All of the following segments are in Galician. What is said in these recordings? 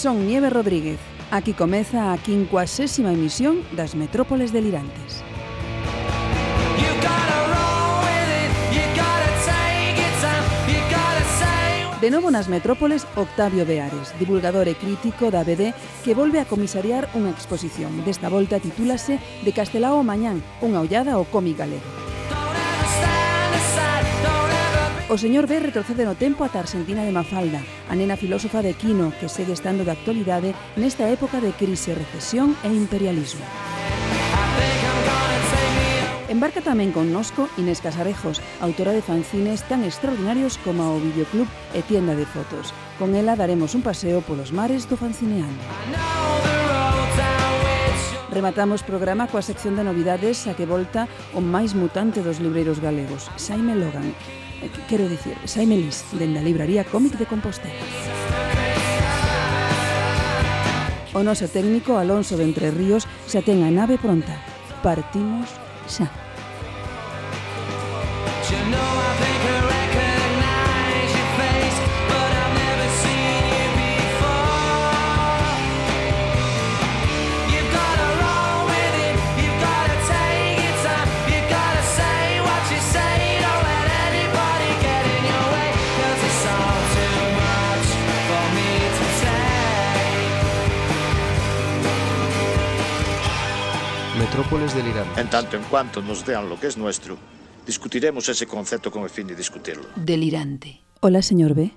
Son Nieve Rodríguez. Aquí comeza a 50ª emisión das Metrópoles Delirantes. De novo nas metrópoles, Octavio Beares, divulgador e crítico da BD, que volve a comisariar unha exposición. Desta volta titúlase De Castelao ao Mañán, unha ollada ao cómic galego. O señor B retrocede no tempo ata a Argentina de Mafalda, a nena filósofa de Quino, que segue estando de actualidade nesta época de crise, recesión e imperialismo. Embarca tamén con nosco Inés Casarejos, autora de fanzines tan extraordinarios como o videoclub e tienda de fotos. Con ela daremos un paseo polos mares do fanzineando. Rematamos programa coa sección de novidades a que volta o máis mutante dos libreiros galegos, Saime Logan, Que- Quero dicir, Xaime Lis, dende a libraría Cómic de Compostela. O noso técnico Alonso de Entre Ríos xa ten a nave pronta. Partimos xa. you know En tanto en cuanto nos dean lo que es nuestro, discutiremos ese concepto con el fin de discutirlo. Delirante. Hola, señor B.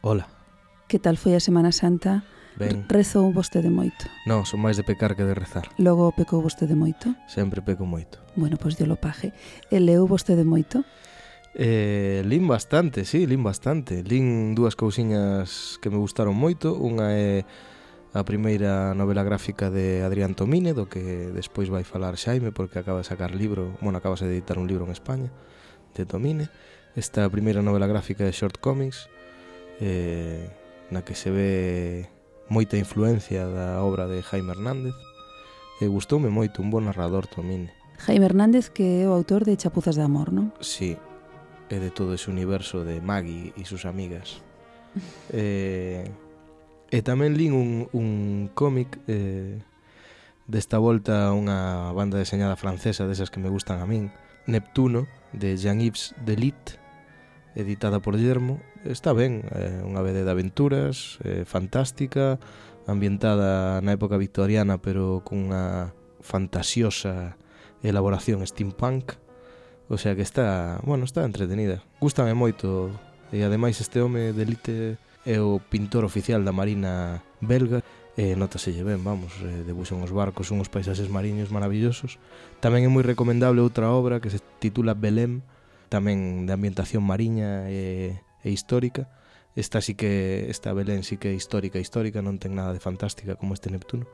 Hola. Que tal foi a Semana Santa? Ben. Rezou vostede moito? Non, son máis de pecar que de rezar. Logo pecou vostede moito? Sempre peco moito. Bueno, pois pues, lopaje. E leu vostede moito? Eh, lin bastante, sí, lin bastante. Lin dúas cousiñas que me gustaron moito. Unha é... Eh a primeira novela gráfica de Adrián Tomine, do que despois vai falar Xaime, porque acaba de sacar libro, bueno, acaba de editar un libro en España, de Tomine. Esta primeira novela gráfica de Short Comics, eh, na que se ve moita influencia da obra de Jaime Hernández, e gustoume moito un bon narrador Tomine. Jaime Hernández que é o autor de Chapuzas de Amor, non? Sí, e de todo ese universo de Maggie e sus amigas. eh, E tamén lin un, un cómic eh, desta volta unha banda deseñada francesa desas que me gustan a min, Neptuno, de Jean-Yves Delit, editada por Yermo Está ben, é eh, unha BD de aventuras, eh, fantástica, ambientada na época victoriana, pero cunha fantasiosa elaboración steampunk. O sea que está, bueno, está entretenida. Gústame moito e ademais este home de Elite é o pintor oficial da Marina belga e notaselle ben, vamos, eh, debuxan os barcos, unhos paisaxes mariños maravillosos. Tamén é moi recomendable outra obra que se titula Belém, tamén de ambientación mariña e, e histórica. Esta sí que esta Belén sí que é histórica, histórica, non ten nada de fantástica como este Neptuno,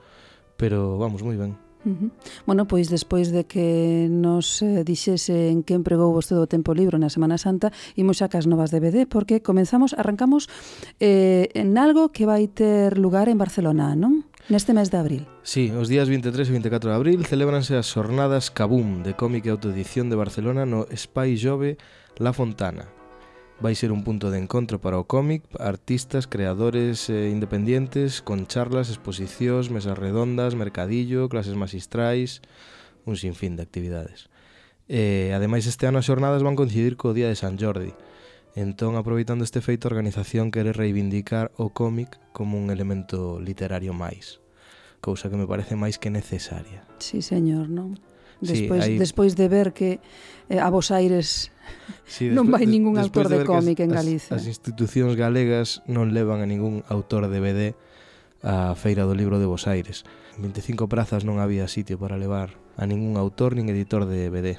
pero vamos moi ben. Uh -huh. Bueno, pois despois de que nos eh, dixese en que empregou vostede o tempo libro na Semana Santa, imos xa cas novas DVD, porque comenzamos, arrancamos eh, en algo que vai ter lugar en Barcelona, non? Neste mes de abril. Sí, os días 23 e 24 de abril celebranse as xornadas Cabum de cómic e autoedición de Barcelona no Espai Jove La Fontana vai ser un punto de encontro para o cómic, artistas, creadores eh, independientes, con charlas, exposicións, mesas redondas, mercadillo, clases magistrais, un sinfín de actividades. E, ademais, este ano as xornadas van coincidir co Día de San Jordi. Entón, aproveitando este feito, a organización quere reivindicar o cómic como un elemento literario máis cousa que me parece máis que necesaria. Sí, señor, non? Despois, sí, hai... despois de ver que eh, a Bos aires sí, non vai ningún des, autor de, de cómic en Galicia. As, as institucións galegas non levan a ningún autor de BD á Feira do Libro de Bos Aires. En 25 prazas non había sitio para levar a ningún autor nin editor de BD.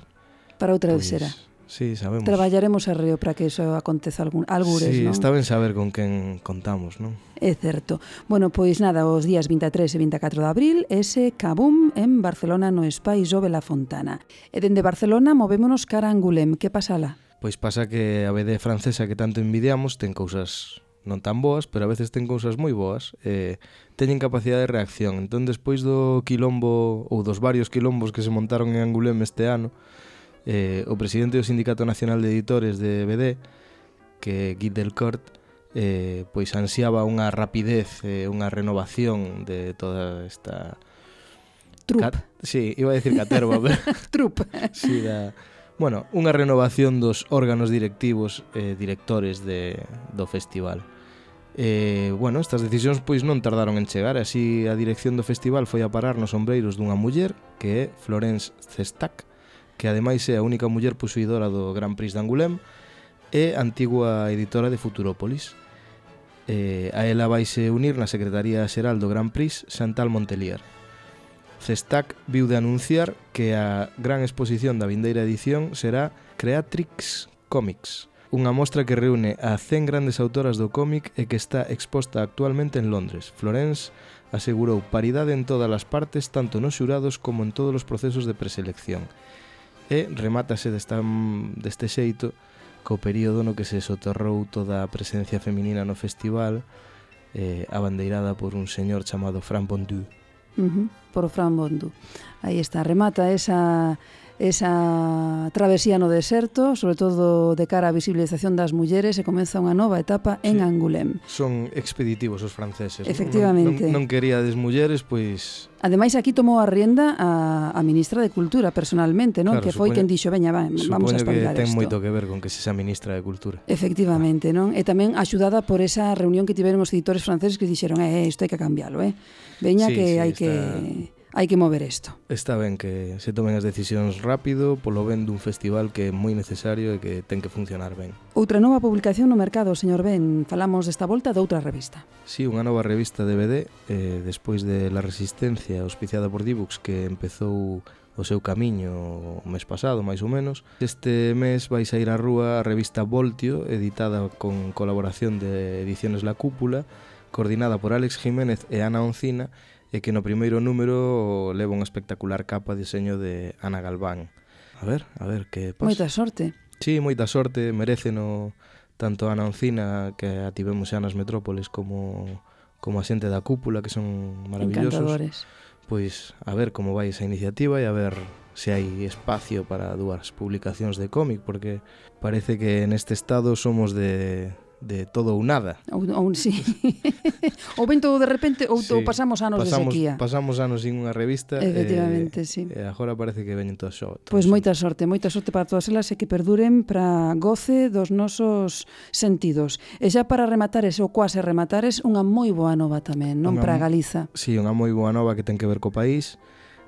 Para outra pois, vez será. Sí, sabemos. Traballaremos a Río para que iso aconteza algún, algures, sí, non? está ben saber con quen contamos, non? É certo. Bueno, pois nada, os días 23 e 24 de abril, ese Cabum en Barcelona no Espai Jove La Fontana. E dende Barcelona movémonos cara a Angulem. Que pasala? Pois pasa que a BD francesa que tanto envidiamos ten cousas non tan boas, pero a veces ten cousas moi boas, eh, teñen capacidade de reacción. Entón, despois do quilombo ou dos varios quilombos que se montaron en Angulem este ano, eh, o presidente do Sindicato Nacional de Editores de BD, que Guy Delcourt, eh, pois ansiaba unha rapidez, eh, unha renovación de toda esta... Trup. Cat... Sí, iba a decir caterva, pero... Trup. sí, da... Bueno, unha renovación dos órganos directivos e eh, directores de, do festival. Eh, bueno, estas decisións pois non tardaron en chegar, así a dirección do festival foi a parar nos ombreiros dunha muller que é Florence Cestac, que ademais é a única muller posuidora do Gran Prix de Angulem, e antigua editora de Futurópolis. Eh, a ela vaise unir na Secretaría Xeral do Gran Prix Santal Montelier. Cestac viu de anunciar que a gran exposición da vindeira edición será Creatrix Comics, unha mostra que reúne a 100 grandes autoras do cómic e que está exposta actualmente en Londres. Florence asegurou paridade en todas as partes, tanto nos xurados como en todos os procesos de preselección e remátase desta, deste xeito co período no que se soterrou toda a presencia feminina no festival eh, abandeirada por un señor chamado Fran Bondú. Uh -huh, por Fran Bondú. Aí está, remata esa esa travesía no deserto, sobre todo de cara á visibilización das mulleres, e comeza unha nova etapa en sí. Angulem. Son expeditivos os franceses. Efectivamente. Non, non, non queríades mulleres, pois... Ademais, aquí tomou a rienda a, a ministra de Cultura personalmente, non? Claro, que foi supoño, quen dixo, veña, va, vamos a espabilar que ten moito que ver con que se xa ministra de Cultura. Efectivamente, ah. non? E tamén axudada por esa reunión que tiveron os editores franceses que dixeron, eh, eh isto hai que cambiarlo, eh? Veña sí, que sí, hai está... que hai que mover isto. Está ben que se tomen as decisións rápido polo ben dun festival que é moi necesario e que ten que funcionar ben. Outra nova publicación no mercado, señor Ben, falamos desta volta de outra revista. Sí, unha nova revista DVD, eh, despois de La Resistencia, auspiciada por Dibux, que empezou o seu camiño o mes pasado, máis ou menos. Este mes vai sair á rúa a revista Voltio, editada con colaboración de Ediciones La Cúpula, coordinada por Alex Jiménez e Ana Oncina, e que no primeiro número leva unha espectacular capa de diseño de Ana Galván. A ver, a ver, que pasa? Moita sorte. Sí, moita sorte, merece no tanto Ana Oncina, que a tivemos xa nas metrópoles, como, como a xente da cúpula, que son maravillosos. Pois a ver como vai esa iniciativa e a ver se hai espacio para dúas publicacións de cómic, porque parece que neste estado somos de, de todo ou nada. Ou, ou sí. ou ben todo de repente ou sí. pasamos anos pasamos, de sequía. Pasamos anos sin unha revista. Eh, Efectivamente, eh, sí. E agora parece que veñen todas xo. Pois pues moita sorte, moita sorte para todas elas e que perduren para goce dos nosos sentidos. E xa para rematares ou quase rematares unha moi boa nova tamén, non unha, para Galiza. Sí, unha moi boa nova que ten que ver co país,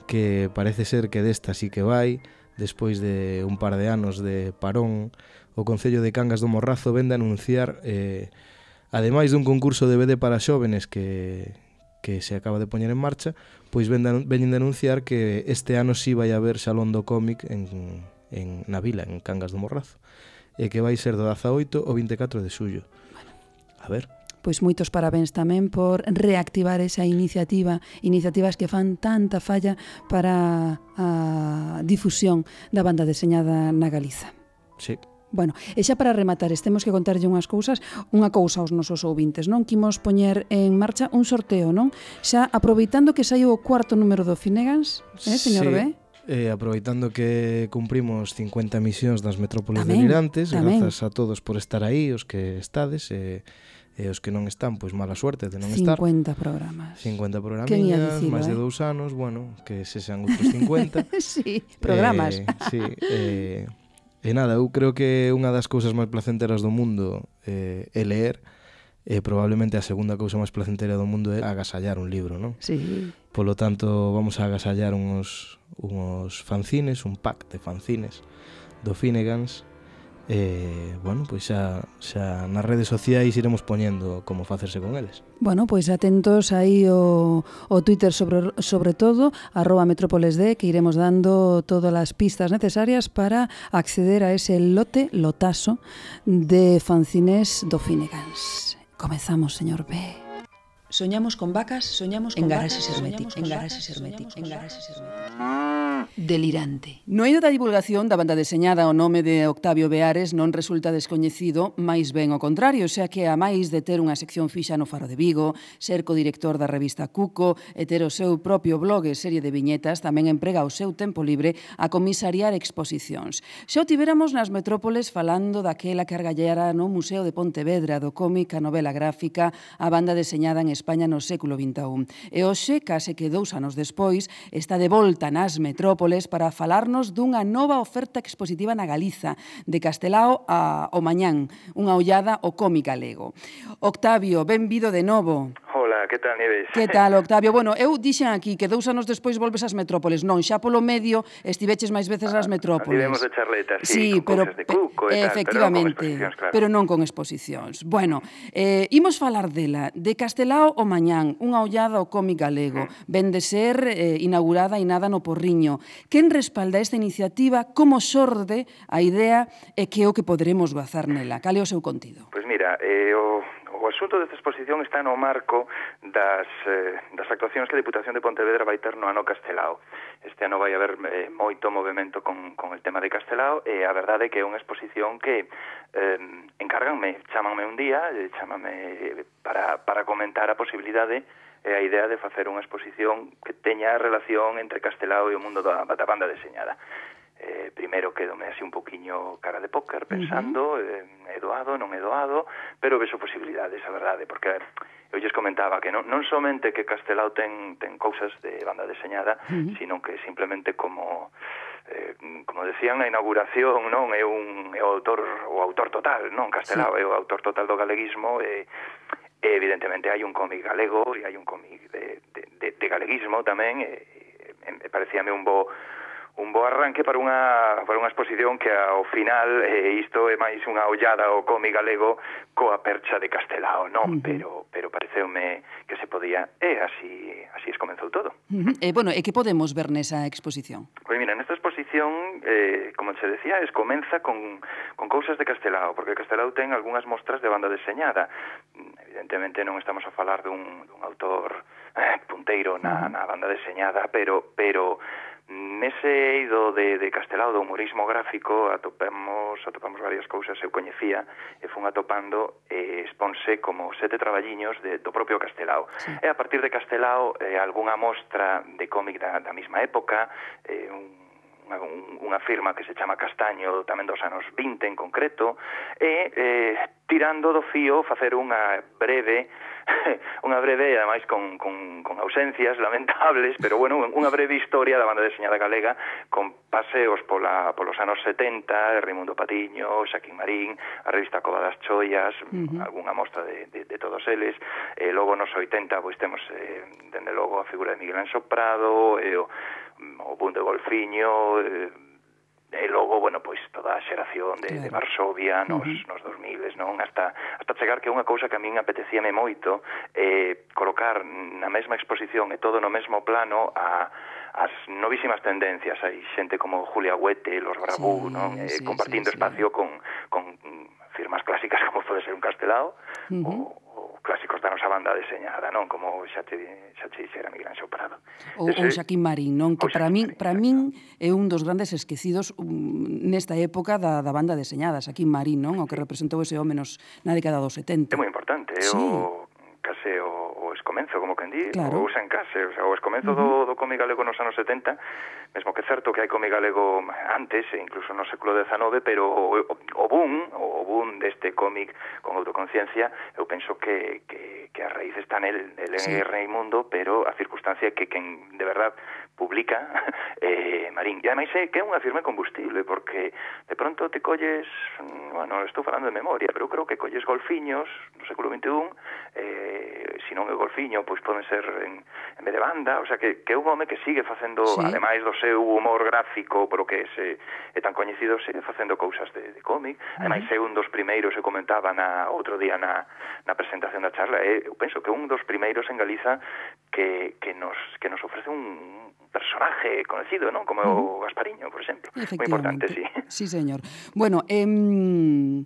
que parece ser que desta sí que vai despois de un par de anos de parón o Concello de Cangas do Morrazo vende anunciar eh, ademais dun concurso de BD para xóvenes que, que se acaba de poñer en marcha, pois vende, veñen de anunciar que este ano si sí vai haber Salón do Cómic en, en, na vila, en Cangas do Morrazo, e que vai ser do 18 ao 24 de xullo. A ver, pois moitos parabéns tamén por reactivar esa iniciativa, iniciativas que fan tanta falla para a difusión da banda deseñada na Galiza. Sí. Bueno, e xa para rematar, temos que contarlle unhas cousas, unha cousa aos nosos ouvintes, non? Quimos poñer en marcha un sorteo, non? Xa aproveitando que saiu o cuarto número do Finegans, eh, señor sí. B? Eh, aproveitando que cumprimos 50 emisións das metrópoles tamén, delirantes, tamén. grazas a todos por estar aí, os que estades, eh, e os que non están, pois mala suerte de non 50 estar. 50 programas. 50 programas, máis eh? de dous anos, bueno, que se sean outros 50. sí, programas. Eh, sí, eh, E nada, eu creo que unha das cousas máis placenteras do mundo eh, é ler, e probablemente a segunda cousa máis placentera do mundo é agasallar un libro, non? Sí. Polo tanto, vamos a agasallar uns, uns fanzines, un pack de fanzines do Finegans, eh, bueno, pois xa, xa nas redes sociais iremos poñendo como facerse con eles. Bueno, pois atentos aí o, o Twitter sobre, sobre todo, arroba metrópolesd, que iremos dando todas as pistas necesarias para acceder a ese lote, lotaso, de fancinés do Finegans. Comezamos, señor B. Soñamos con vacas, soñamos con en garaxes herméticas, en garaxes herméticas, en garaxes herméticos. Delirante. No eido da divulgación da banda deseñada o nome de Octavio Beares non resulta descoñecido, máis ben o contrario, xa que a máis de ter unha sección fixa no Faro de Vigo, ser co-director da revista Cuco e ter o seu propio blog e serie de viñetas, tamén emprega o seu tempo libre a comisariar exposicións. Xa o tiveramos nas metrópoles falando daquela que argallera no Museo de Pontevedra do cómic a novela gráfica, a banda deseñada en España España no século XXI. E hoxe, case que dous anos despois, está de volta nas metrópoles para falarnos dunha nova oferta expositiva na Galiza, de Castelao a O Mañán, unha ollada ao cómic galego. Octavio, benvido de novo. Hola, que tal, Nieves? Que tal, Octavio? Bueno, eu dixen aquí que dous anos despois volves ás metrópoles. Non, xa polo medio estiveches máis veces ás ah, metrópoles. Vivemos de charleta, sí, sí con pero, de cuco e efectivamente, tal, pero non con exposicións. Claro. Pero non con exposicións. Bueno, eh, imos falar dela. De Castelao o Mañán, unha ollada ao cómic galego. Mm. Ven de ser eh, inaugurada e nada no Porriño. Quen respalda esta iniciativa? Como xorde a idea e que é o que poderemos gozar nela? Cal é o seu contido? Pois pues mira, eh, o o asunto desta exposición está no marco das, eh, das actuacións que a Diputación de Pontevedra vai ter no ano Castelao. Este ano vai haber eh, moito movimento con, con el tema de Castelao e a verdade é que é unha exposición que eh, encarganme, chamanme un día, eh, para, para comentar a posibilidade e a idea de facer unha exposición que teña relación entre Castelao e o mundo da, da banda deseñada eh, primeiro quedome así un poquiño cara de póker pensando, uh -huh. eh, é doado, non é doado, pero vexo posibilidades, a verdade, porque eu lles comentaba que non, non somente que Castelao ten, ten cousas de banda deseñada, uh -huh. sino que simplemente como eh, como decían na inauguración, non é un é o autor o autor total, non Castelao sí. é o autor total do galeguismo e eh, evidentemente hai un cómic galego e hai un cómic de, de, de, de galeguismo tamén e, eh, e, eh, parecíame un bo un bo arranque para unha para unha exposición que ao final eh, isto é máis unha ollada ao cómic galego coa percha de Castelao, non, uh -huh. pero pero pareceume que se podía e así así es comenzou todo. Uh -huh. Eh bueno, e que podemos ver nesa exposición? Pois pues mira, nesta exposición eh como se decía, es comeza con con cousas de Castelao, porque Castelao ten algunhas mostras de banda deseñada. Evidentemente non estamos a falar dun dun autor eh, punteiro na na banda deseñada, pero pero Nese eido de, de Castelao do humorismo gráfico atopamos, atopamos varias cousas eu coñecía e fun atopando eh, e exponse como sete traballiños de, do propio Castelao. Sí. E a partir de Castelao eh, algunha mostra de cómic da, da mesma época, eh, un unha firma que se chama Castaño tamén dos anos 20 en concreto e eh, tirando do fío facer unha breve unha breve e ademais con, con, con ausencias lamentables, pero bueno, unha breve historia da banda deseñada galega con paseos pola, polos anos 70, Raimundo Patiño, Xaquín Marín, a revista Cova das Choias, uh -huh. algunha mostra de, de, de todos eles, e eh, logo nos 80 pois temos eh, dende logo a figura de Miguel Anxo Prado, e o Mm, o Bunde de Golfiño eh, e logo, bueno, pois toda a xeración de, claro. de Varsovia nos, uh -huh. nos 2000, non? Hasta, hasta chegar que unha cousa que a min apetecíame moito eh, colocar na mesma exposición e todo no mesmo plano a as novísimas tendencias, hai xente como Julia Huete, Los Bravú, sí, non? Eh, sí, compartindo sí, espacio sí. con, con firmas clásicas como pode ser un Castelao, uh -huh. o, clásicos da nosa banda deseñada, non? Como xa te, xa te dixera Miguel Anxo Prado. Ou, Ese, ou Xaquín Marín, non? Que para min, para min é un dos grandes esquecidos um, nesta época da, da banda deseñada, Xaquín Marín, non? O que representou ese home nos, na década dos 70. É moi importante, é sí. o, case o escomenzo, como que di, claro. ou sen case, o, sea, o escomenzo uh -huh. do, do cómic galego nos anos 70, mesmo que certo que hai cómic galego antes, e incluso no século XIX, pero o, o, o boom, o boom deste cómic con autoconciencia, eu penso que, que, que a raíz está nel, nel sí. Raimundo, pero a circunstancia que quen de verdad publica eh, Marín. E ademais é que é unha firme combustible, porque de pronto te colles, mm, bueno, estou falando de memoria, pero creo que colles golfiños no século XXI, eh, se non é golfiño, pois poden ser en, en vez de banda, o sea, que, que é un home que sigue facendo, sí. ademais do seu humor gráfico, pero que se, é tan coñecido, sigue facendo cousas de, de cómic, ademais é un dos primeiros, eu comentaba na, outro día na, na presentación da charla, é, eu penso que un dos primeiros en Galiza que, que, nos, que nos ofrece un personaje conocido, ¿no? Como uh -huh. Gaspariño, por exemplo. Moi importante, sí. Sí, señor. Bueno, em...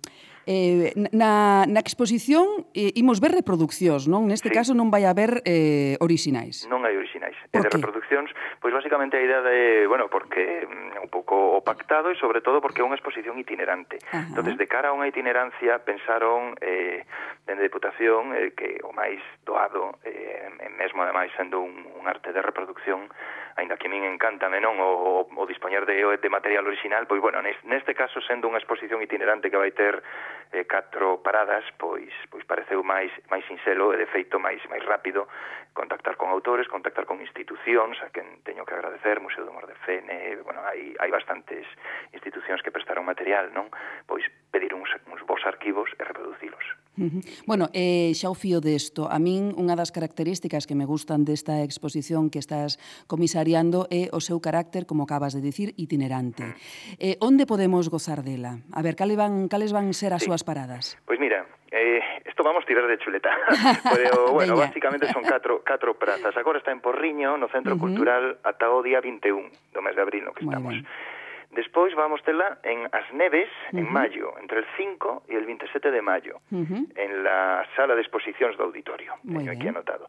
Eh, na, na exposición eh, imos ver reproduccións, non? Neste sí. caso non vai haber eh, orixinais. Non hai orixinais. Por de reproduccións, pois basicamente a idea de, bueno, porque mm, un pouco pactado e sobre todo porque é unha exposición itinerante. Ajá. Entonces, de cara a unha itinerancia, pensaron eh, dende Deputación eh, que o máis doado, eh, mesmo ademais sendo un, un arte de reproducción, aínda que min encantame non o, o, o dispoñer de, de material original, pois bueno, neste caso sendo unha exposición itinerante que vai ter eh, catro paradas, pois pois pareceu máis máis sinxelo e de feito máis máis rápido contactar con autores, contactar con institucións, a quen teño que agradecer, Museo do Humor de Fene, bueno, hai hai bastantes institucións que prestaron material, non? Pois pedir uns, uns vos arquivos e reproducilos. Bueno, eh, xa o fío desto. A min unha das características que me gustan desta exposición que estás comisariando é o seu carácter, como acabas de dicir, itinerante. Eh, onde podemos gozar dela? A ver, cales van, cales van ser as sí. súas paradas? Pois pues mira, eh, esto vamos tirar de chuleta. Pero, bueno, Veña. son catro, catro prazas. Agora está en Porriño, no Centro uh -huh. Cultural, ata o día 21 do mes de abril, no que Muy estamos. Bien Despois vamos tela en As Neves, uh -huh. en maio, entre el 5 e el 27 de maio, uh -huh. en la sala de exposicións do auditorio, Muy teño aquí anotado.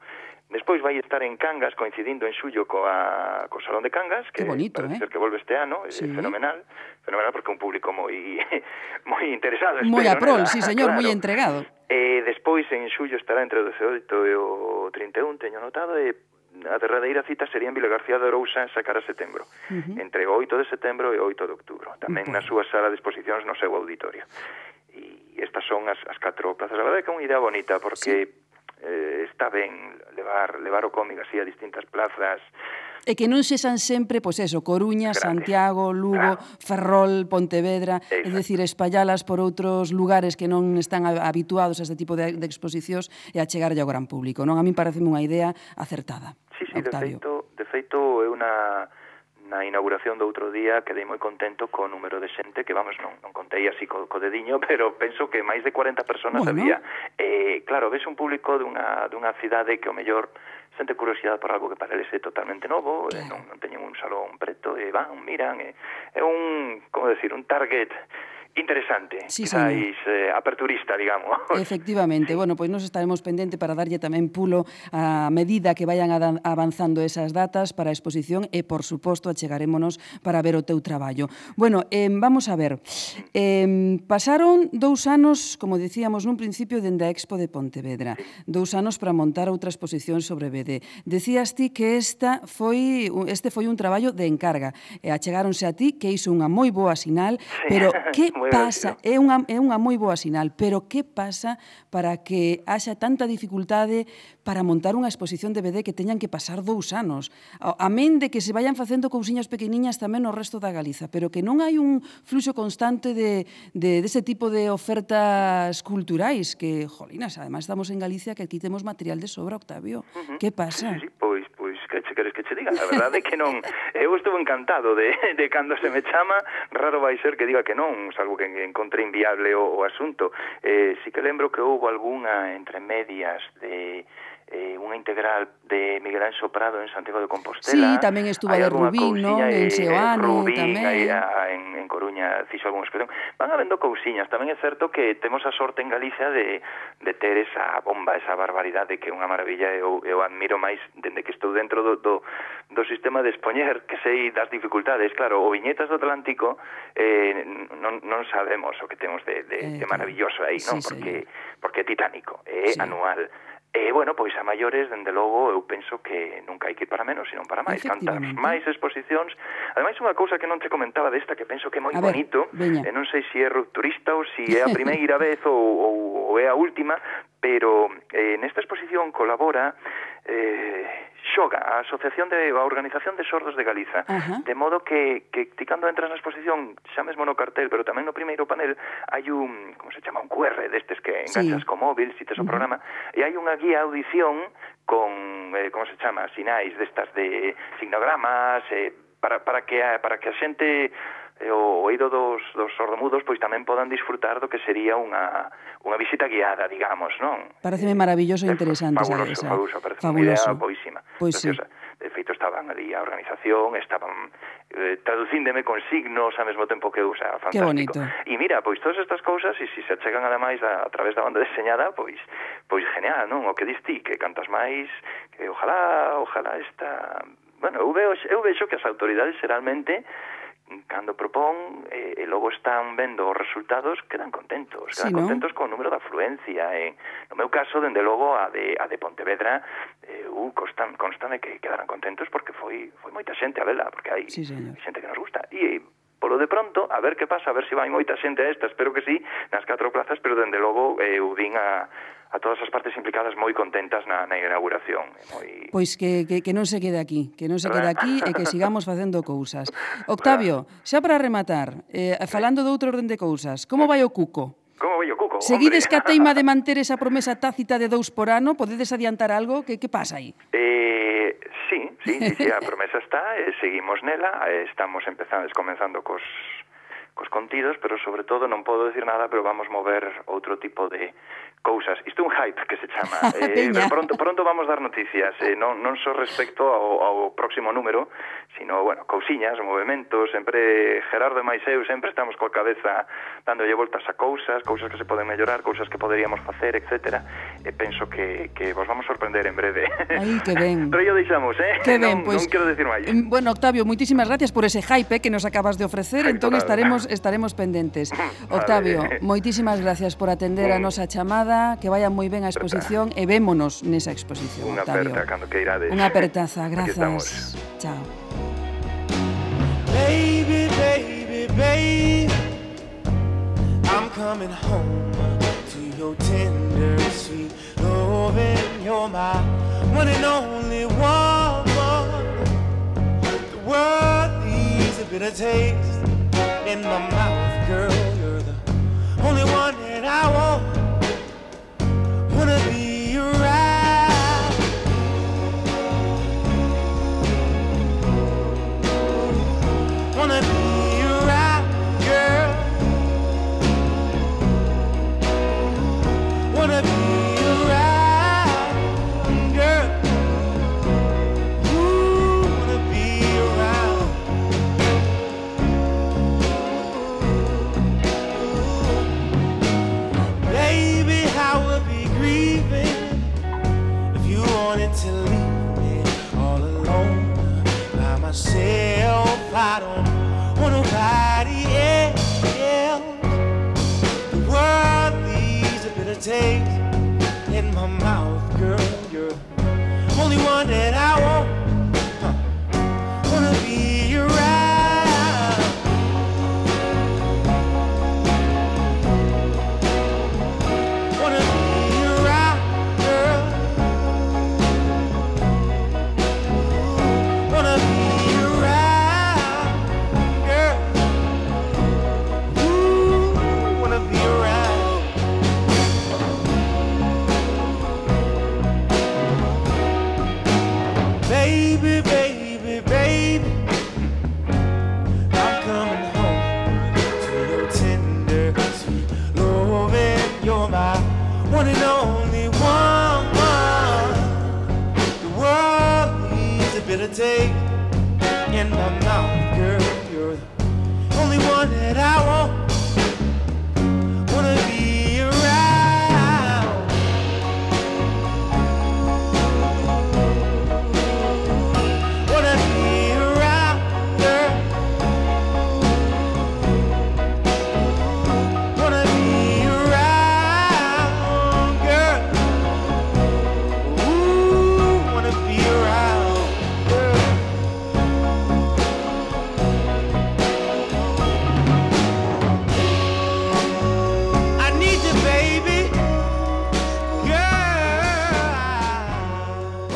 Despois vai estar en Cangas, coincidindo en xullo coa, co Salón de Cangas, que Qué bonito, parece eh? que volve este ano, eh, sí. é fenomenal, fenomenal porque é un público moi moi interesado. Moi a aprol, sí señor, claro. moi entregado. E despois en xullo estará entre o 18 e o 31, teño notado, e a derradeira cita sería en Vila García de Arousa en Sacara Setembro, uh -huh. entre o 8 de setembro e o 8 de outubro, tamén uh -huh. na súa sala de exposicións no seu auditorio. E estas son as, as catro plazas. A verdade é que é unha idea bonita, porque sí. eh, está ben levar, levar o cómic así a distintas plazas, E que non sexan sempre, pois eso, Coruña, Grandes. Santiago, Lugo, claro. Ferrol, Pontevedra, Exacto. é dicir, espallalas por outros lugares que non están habituados a este tipo de, de exposicións e a chegarlle ao gran público, non? A mí pareceme unha idea acertada. Sí, sí, Octavio. de feito, de feito é unha na inauguración do outro día quedei moi contento co número de xente que vamos, non, non contei así co, co dediño, pero penso que máis de 40 personas bueno. había. Eh, claro, ves un público dunha, dunha cidade que o mellor sente curiosidade por algo que para eles é totalmente novo, eh, claro. non, non teñen un salón preto e van, miran, eh, é, é un, como decir, un target interesante, sí, quizáis eh, aperturista, digamos. Efectivamente, sí. bueno, pois nos estaremos pendente para darlle tamén pulo a medida que vayan avanzando esas datas para a exposición e, por suposto, achegarémonos para ver o teu traballo. Bueno, eh, vamos a ver, eh, pasaron dous anos, como dicíamos nun principio, dende a Expo de Pontevedra, dous anos para montar outra exposición sobre BD. Decías ti que esta foi, este foi un traballo de encarga, e achegáronse a ti que iso unha moi boa sinal, sí. pero que pasa? É unha, é unha moi boa sinal, pero que pasa para que haxa tanta dificultade para montar unha exposición de BD que teñan que pasar dous anos? A men de que se vayan facendo cousiñas pequeniñas tamén no resto da Galiza, pero que non hai un fluxo constante de, de, dese tipo de ofertas culturais que, jolinas, además estamos en Galicia que aquí temos material de sobra, Octavio. Uh -huh. Que pasa? Sí, sí, pois, queres que che diga? A verdade é que non, eu estou encantado de, de cando se me chama, raro vai ser que diga que non, salvo que encontre inviable o, o asunto. Eh, si que lembro que houve algunha entre medias de eh, unha integral de Miguel Anxo Prado en Santiago de Compostela. Sí, tamén estuvo de Rubín, non? En eh, Seoane Rubín, tamén. Aí, a, en, en Coruña fixo algunha expresión. Van habendo cousiñas. Tamén é certo que temos a sorte en Galicia de, de ter esa bomba, esa barbaridade que é unha maravilla. Eu, eu admiro máis dende que estou dentro do, do, do sistema de expoñer que sei das dificultades. Claro, o Viñetas do Atlántico eh, non, non sabemos o que temos de, de, eh, de maravilloso aí, non? Sí, porque, sí. porque é titánico, é eh, sí. anual E, bueno, pois a maiores, dende logo, eu penso que nunca hai que ir para menos, senón para máis. Cantas máis exposicións. Ademais, unha cousa que non te comentaba desta que penso que é moi a bonito, ver, e non sei se é rupturista ou se é a primeira vez ou, ou, ou é a última, pero eh, nesta exposición colabora eh, xoga a Asociación de a Organización de Sordos de Galiza, Ajá. de modo que, que ti cando entras na exposición, xa mesmo no cartel, pero tamén no primeiro panel, hai un, como se chama, un QR destes que enganchas sí. co móvil, si tes o programa, e hai unha guía audición con, eh, como se chama, sinais destas de signogramas, eh, para, para, que a, para que a xente e o oído dos, dos sordomudos pois tamén podan disfrutar do que sería unha, unha visita guiada, digamos, non? Pareceme maravilloso e interesante. Fabuloso, esa, fabuloso, parece fabuloso. unha idea boísima. Pois preciosa. sí. De feito, estaban ali a organización, estaban eh, traducíndeme con signos ao mesmo tempo que usa, fantástico. Que bonito. E mira, pois todas estas cousas, e se se achegan ademais a, a través da banda deseñada, pois pois genial, non? O que distí, que cantas máis, que ojalá, ojalá esta... Bueno, eu vexo, eu vexo que as autoridades realmente cando propón e, e logo están vendo os resultados quedan contentos, quedan sí, ¿no? contentos con o número da afluencia e, no meu caso, dende logo a de, a de Pontevedra eh, uh, constan, constan de que quedaran contentos porque foi, foi moita xente a vela porque hai sí, señor. xente que nos gusta e polo de pronto, a ver que pasa, a ver se vai moita xente a esta, espero que sí, nas catro plazas, pero dende logo eh, eu vin a, a todas as partes implicadas moi contentas na, na inauguración. Moi... Pois que, que, que non se quede aquí, que non se quede aquí e que sigamos facendo cousas. Octavio, xa para rematar, eh, falando de outro orden de cousas, como vai o cuco? Como vai o cuco? Seguides que a teima de manter esa promesa tácita de dous por ano, podedes adiantar algo? Que, que pasa aí? Eh, Sí, sí, sí, a promesa está, eh, seguimos nela, eh, estamos empezando, comenzando cos, cos contidos, pero sobre todo non podo decir nada, pero vamos mover outro tipo de cousas. Isto é un hype que se chama. eh, eh pronto pronto vamos dar noticias, eh, non non só respecto ao, ao próximo número, sino, bueno, cousiñas, movimentos, sempre Gerardo e máis eu sempre estamos coa cabeza dándolle voltas a cousas, cousas que se poden mellorar, cousas que poderíamos facer, etc. E penso que, que vos vamos sorprender en breve. Aí, que ben. Pero yo deixamos, eh? Que ben, non, pues, non quero decir máis. Bueno, Octavio, moitísimas gracias por ese hype eh, que nos acabas de ofrecer, Ay, entón estaremos estaremos pendentes. Octavio, vale. moitísimas gracias por atender a mm. nosa chamada que vaya moi ben a exposición e vémonos nesa exposición, Unha Octavio. aperta cando que irades. Unha apertaza, grazas. Chao. Baby, baby, baby, I'm coming home to your tender, sweet loving. You're my one and only woman. The world leaves a bitter taste in my mouth, girl. You're the only one that I want. Wanna be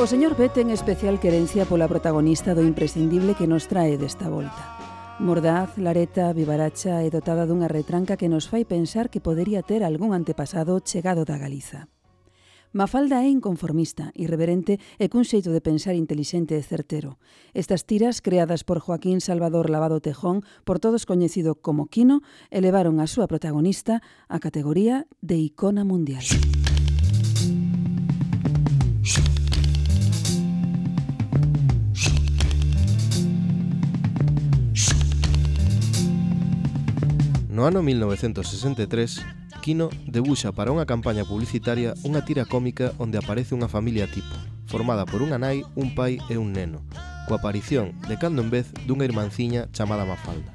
O señor B ten especial querencia pola protagonista do imprescindible que nos trae desta volta. Mordaz, lareta, vivaracha e dotada dunha retranca que nos fai pensar que podería ter algún antepasado chegado da Galiza. Mafalda é inconformista, irreverente e cun xeito de pensar intelixente e certero. Estas tiras, creadas por Joaquín Salvador Lavado Tejón, por todos coñecido como Quino, elevaron a súa protagonista á categoría de icona mundial. No ano 1963, Kino debuxa para unha campaña publicitaria unha tira cómica onde aparece unha familia tipo, formada por unha nai, un pai e un neno, coa aparición de cando en vez dunha irmanciña chamada Mafalda.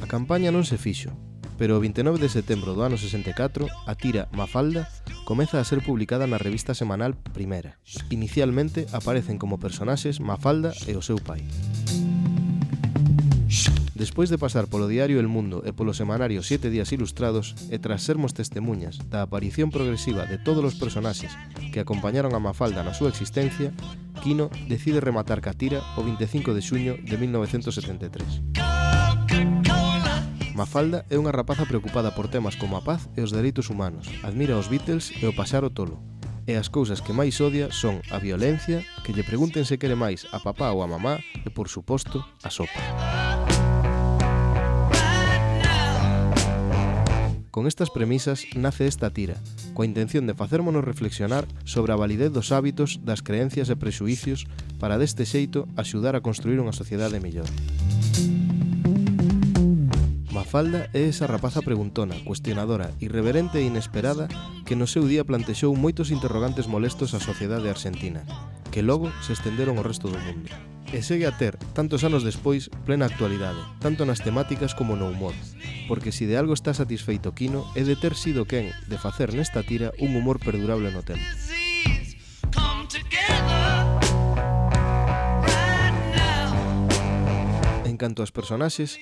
A campaña non se fixo, pero o 29 de setembro do ano 64, a tira Mafalda comeza a ser publicada na revista semanal Primera. Inicialmente aparecen como personaxes Mafalda e o seu pai. Despois de pasar polo diario El Mundo e polo semanario Siete Días Ilustrados, e tras sermos testemunhas da aparición progresiva de todos os personaxes que acompañaron a Mafalda na súa existencia, Quino decide rematar Catira o 25 de xuño de 1973. Mafalda é unha rapaza preocupada por temas como a paz e os dereitos humanos, admira os Beatles e o pasar o tolo. E as cousas que máis odia son a violencia, que lle pregunten se quere máis a papá ou a mamá e, por suposto, a sopa. Con estas premisas nace esta tira, coa intención de facérmonos reflexionar sobre a validez dos hábitos, das creencias e prexuicios para deste xeito axudar a construir unha sociedade mellor. Mafalda é esa rapaza preguntona, cuestionadora, irreverente e inesperada que no seu día plantexou moitos interrogantes molestos á sociedade argentina, que logo se estenderon ao resto do mundo e segue a ter, tantos anos despois, plena actualidade, tanto nas temáticas como no humor. Porque se si de algo está satisfeito Kino, é de ter sido quen de facer nesta tira un humor perdurable no tempo. En canto ás personaxes,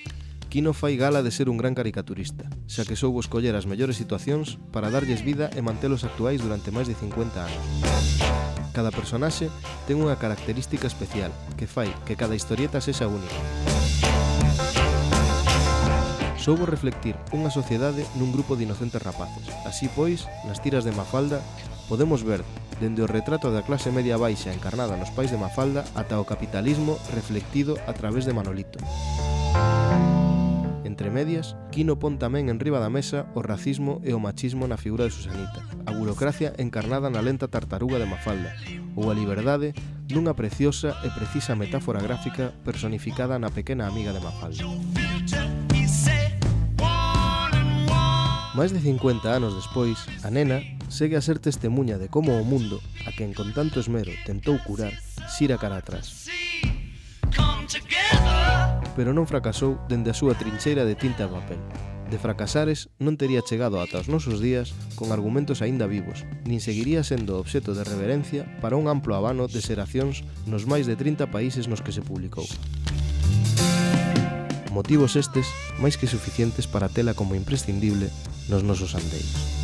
Kino fai gala de ser un gran caricaturista, xa que soubo escoller as mellores situacións para darlles vida e mantelos actuais durante máis de 50 anos. Cada personaxe ten unha característica especial que fai que cada historieta sexa única. Soubo reflectir unha sociedade nun grupo de inocentes rapaces. Así pois, nas tiras de Mafalda podemos ver dende o retrato da clase media baixa encarnada nos pais de Mafalda ata o capitalismo reflectido a través de Manolito. Música Entre medias, Quino pon tamén en riba da mesa o racismo e o machismo na figura de Susanita, a burocracia encarnada na lenta tartaruga de Mafalda, ou a liberdade dunha preciosa e precisa metáfora gráfica personificada na pequena amiga de Mafalda. Máis de 50 anos despois, a nena segue a ser testemunha de como o mundo, a quen con tanto esmero tentou curar, xira cara atrás. Pero non fracasou dende a súa trincheira de tinta e papel. De fracasares non tería chegado ata os nosos días con argumentos aínda vivos, nin seguiría sendo obxeto de reverencia para un amplo habano de xeracións nos máis de 30 países nos que se publicou. Motivos estes máis que suficientes para tela como imprescindible nos nosos andeiros.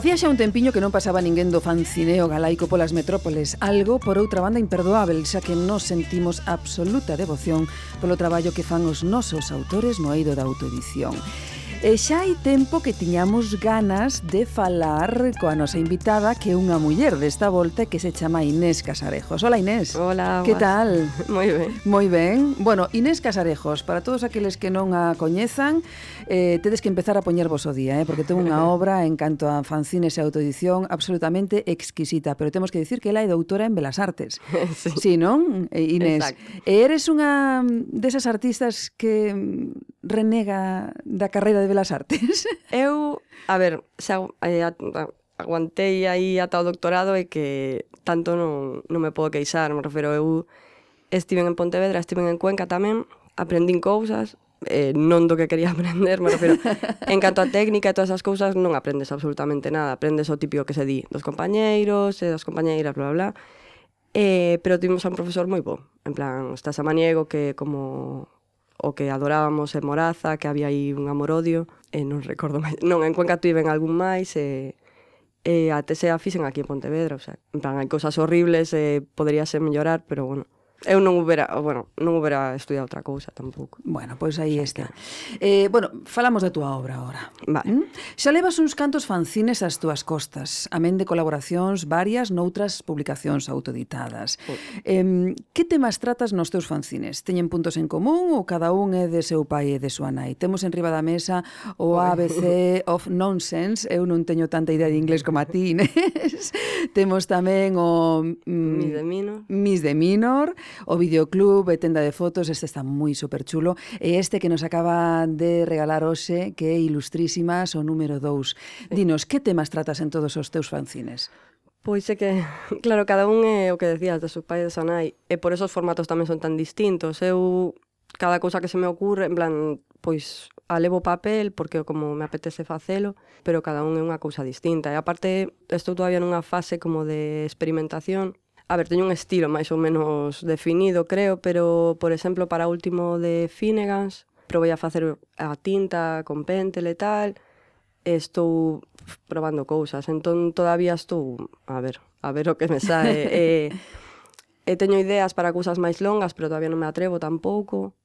Facía xa un tempiño que non pasaba ninguén do fancineo galaico polas metrópoles, algo por outra banda imperdoável, xa que nos sentimos absoluta devoción polo traballo que fan os nosos autores no eido da autoedición. E xa hai tempo que tiñamos ganas de falar coa nosa invitada que é unha muller desta volta que se chama Inés Casarejos. Hola Inés. Hola. Que tal? Moi ben. Moi ben. Bueno, Inés Casarejos, para todos aqueles que non a coñezan, eh, tedes que empezar a poñer vos o día, eh, porque ten unha obra en canto a fanzines e autoedición absolutamente exquisita, pero temos que dicir que ela é doutora en Belas Artes. sí. sí, non, eh, Inés? Exacto. E eres unha desas artistas que renega da carreira de Belas Artes? Eu, a ver, xa, eh, aguantei aí ata o doctorado e que tanto non, non me podo queixar, me refiro eu estiven en Pontevedra, estiven en Cuenca tamén, aprendín cousas, eh, non do que quería aprender, me refiro. en canto a técnica e todas esas cousas non aprendes absolutamente nada, aprendes o típico que se di dos compañeiros, e das compañeiras, bla, bla. Eh, pero tivemos a un profesor moi bo, en plan, estás a Maniego que como o que adorábamos en Moraza, que había aí un amorodio, e non recordo máis. Non, en Cuenca tiven algún máis, e, e a tesea fixen aquí en Pontevedra, o sea, en plan, hai cosas horribles, e podería ser mellorar, pero bueno, eu non hubera, bueno, non hubera estudiado outra cousa tampouco. Bueno, pois aí está. Eh, bueno, falamos da túa obra agora. Vale. ¿Mm? Xa levas uns cantos fanzines ás túas costas, amén de colaboracións varias noutras publicacións autoeditadas. Eh, que temas tratas nos teus fanzines? Teñen puntos en común ou cada un é de seu pai e de súa nai? Temos en riba da mesa o ABC of Nonsense, eu non teño tanta idea de inglés como a ti, Inés. Temos tamén o... Mm, Mis de Minor. Mis de Minor o videoclub, e tenda de fotos, este está moi super chulo. E este que nos acaba de regalar hoxe, que é Ilustrísimas, o número 2. Dinos, que temas tratas en todos os teus fanzines? Pois é que, claro, cada un é o que decías, de seus pais e nai, e por eso os formatos tamén son tan distintos. Eu, cada cousa que se me ocurre, en plan, pois alevo papel porque como me apetece facelo, pero cada un é unha cousa distinta. E aparte, estou todavía nunha fase como de experimentación, A ver, teño un estilo máis ou menos definido, creo, pero, por exemplo, para o último de Finnegan's, probei a facer a tinta con pentel e tal, e estou probando cousas, entón todavía estou, a ver, a ver o que me sae. e, e teño ideas para cousas máis longas, pero todavía non me atrevo tampouco.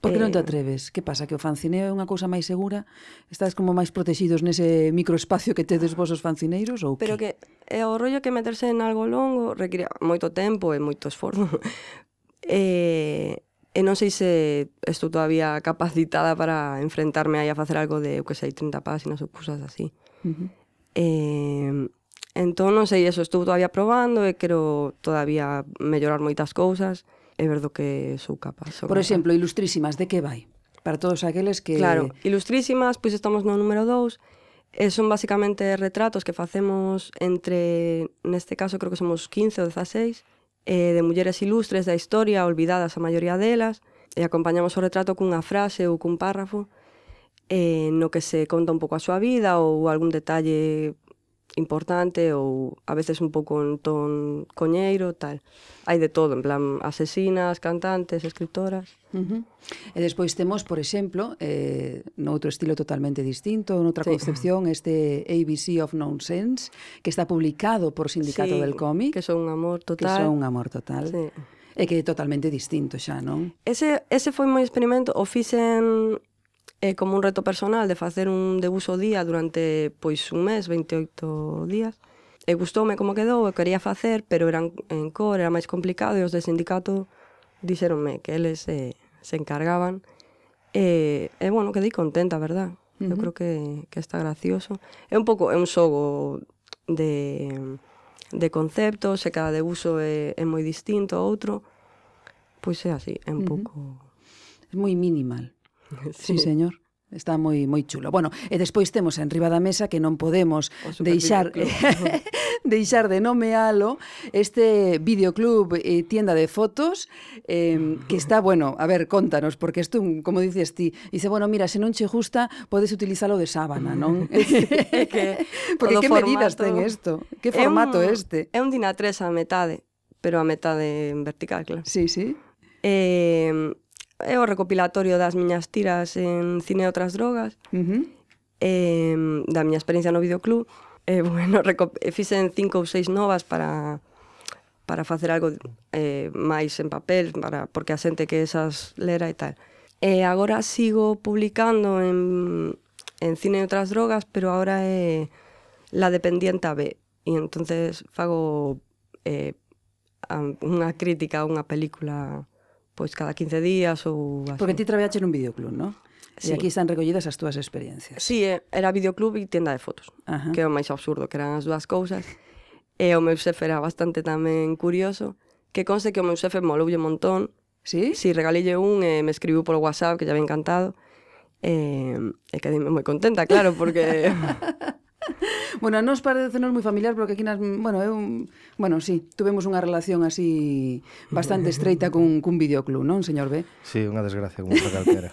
Por que non te eh, atreves? Que pasa? Que o fancineo é unha cousa máis segura? Estás como máis protegidos nese microespacio que tedes vos os fancineiros? Ou pero que? que é o rollo que meterse en algo longo require moito tempo e moito esforzo. e, eh, e non sei se estou todavía capacitada para enfrentarme aí a facer algo de, eu que sei, 30 páxinas ou cousas así. Uh -huh. Eh, entón, non sei, eso, estou todavía probando e quero todavía mellorar moitas cousas é do que sou capaz. Por capaz. exemplo, Ilustrísimas, de que vai? Para todos aqueles que... Claro, Ilustrísimas, pois estamos no número 2, e son basicamente retratos que facemos entre, neste caso creo que somos 15 ou 16, eh, de mulleres ilustres da historia, olvidadas a maioría delas, e acompañamos o retrato cunha frase ou cun párrafo eh, no que se conta un pouco a súa vida ou algún detalle importante ou a veces un pouco en ton coñeiro, tal. Hai de todo, en plan asesinas, cantantes, escritoras. Uh -huh. E despois temos, por exemplo, eh, noutro estilo totalmente distinto, noutra sí. concepción, este ABC of Nonsense, que está publicado por Sindicato sí, del Cómic. que son un amor total. Que son un amor total. Sí. E que é totalmente distinto xa, non? Ese, ese foi moi experimento, o fixen eh, como un reto personal de facer un debuxo día durante pois un mes, 28 días. E gustoume como quedou, eu quería facer, pero eran en cor, era máis complicado e os de sindicato dixeronme que eles eh, se encargaban. E, e bueno, quedei contenta, verdad? Uh -huh. Eu creo que, que está gracioso. É un pouco, é un xogo de, de conceptos, e cada debuxo é, é moi distinto a outro. Pois é así, é un uh -huh. pouco... É moi minimal. Sí, sí señor. Está moi moi chulo. Bueno, e despois temos en riba da mesa que non podemos deixar deixar de nomealo este videoclub e tienda de fotos eh, que está, bueno, a ver, contanos porque isto, como dices ti, dice, bueno, mira, se non che gusta, podes utilizalo de sábana, non? que porque que formato... medidas ten isto? Que formato é un, este? É un dinatrés a metade, pero a metade en vertical, claro. Sí, sí. Eh, é o recopilatorio das miñas tiras en cine e outras drogas, uh -huh. eh, da miña experiencia no videoclub. Eh, bueno, fixen cinco ou seis novas para para facer algo eh, máis en papel, para porque a xente que esas lera e tal. E eh, agora sigo publicando en, en cine e outras drogas, pero agora é la dependienta B. E entonces fago eh, a, unha crítica a unha película pois cada 15 días ou así. Porque ti traballaste nun videoclub, non? Sí. E aquí están recollidas as túas experiencias. Sí, era videoclub e tienda de fotos, Ajá. que é o máis absurdo, que eran as dúas cousas. E o meu xefe era bastante tamén curioso, que conse que o meu xefe moloulle un montón. Sí? Si, sí, regalille un e me escribiu polo WhatsApp, que ya había encantado. E, e quedei moi contenta, claro, porque bueno, a nos parecenos moi familiar porque aquí nas, bueno, eu, bueno, sí, tuvemos unha relación así bastante estreita cun, cun videoclub, non, señor B? Sí, unha desgracia como para calquera.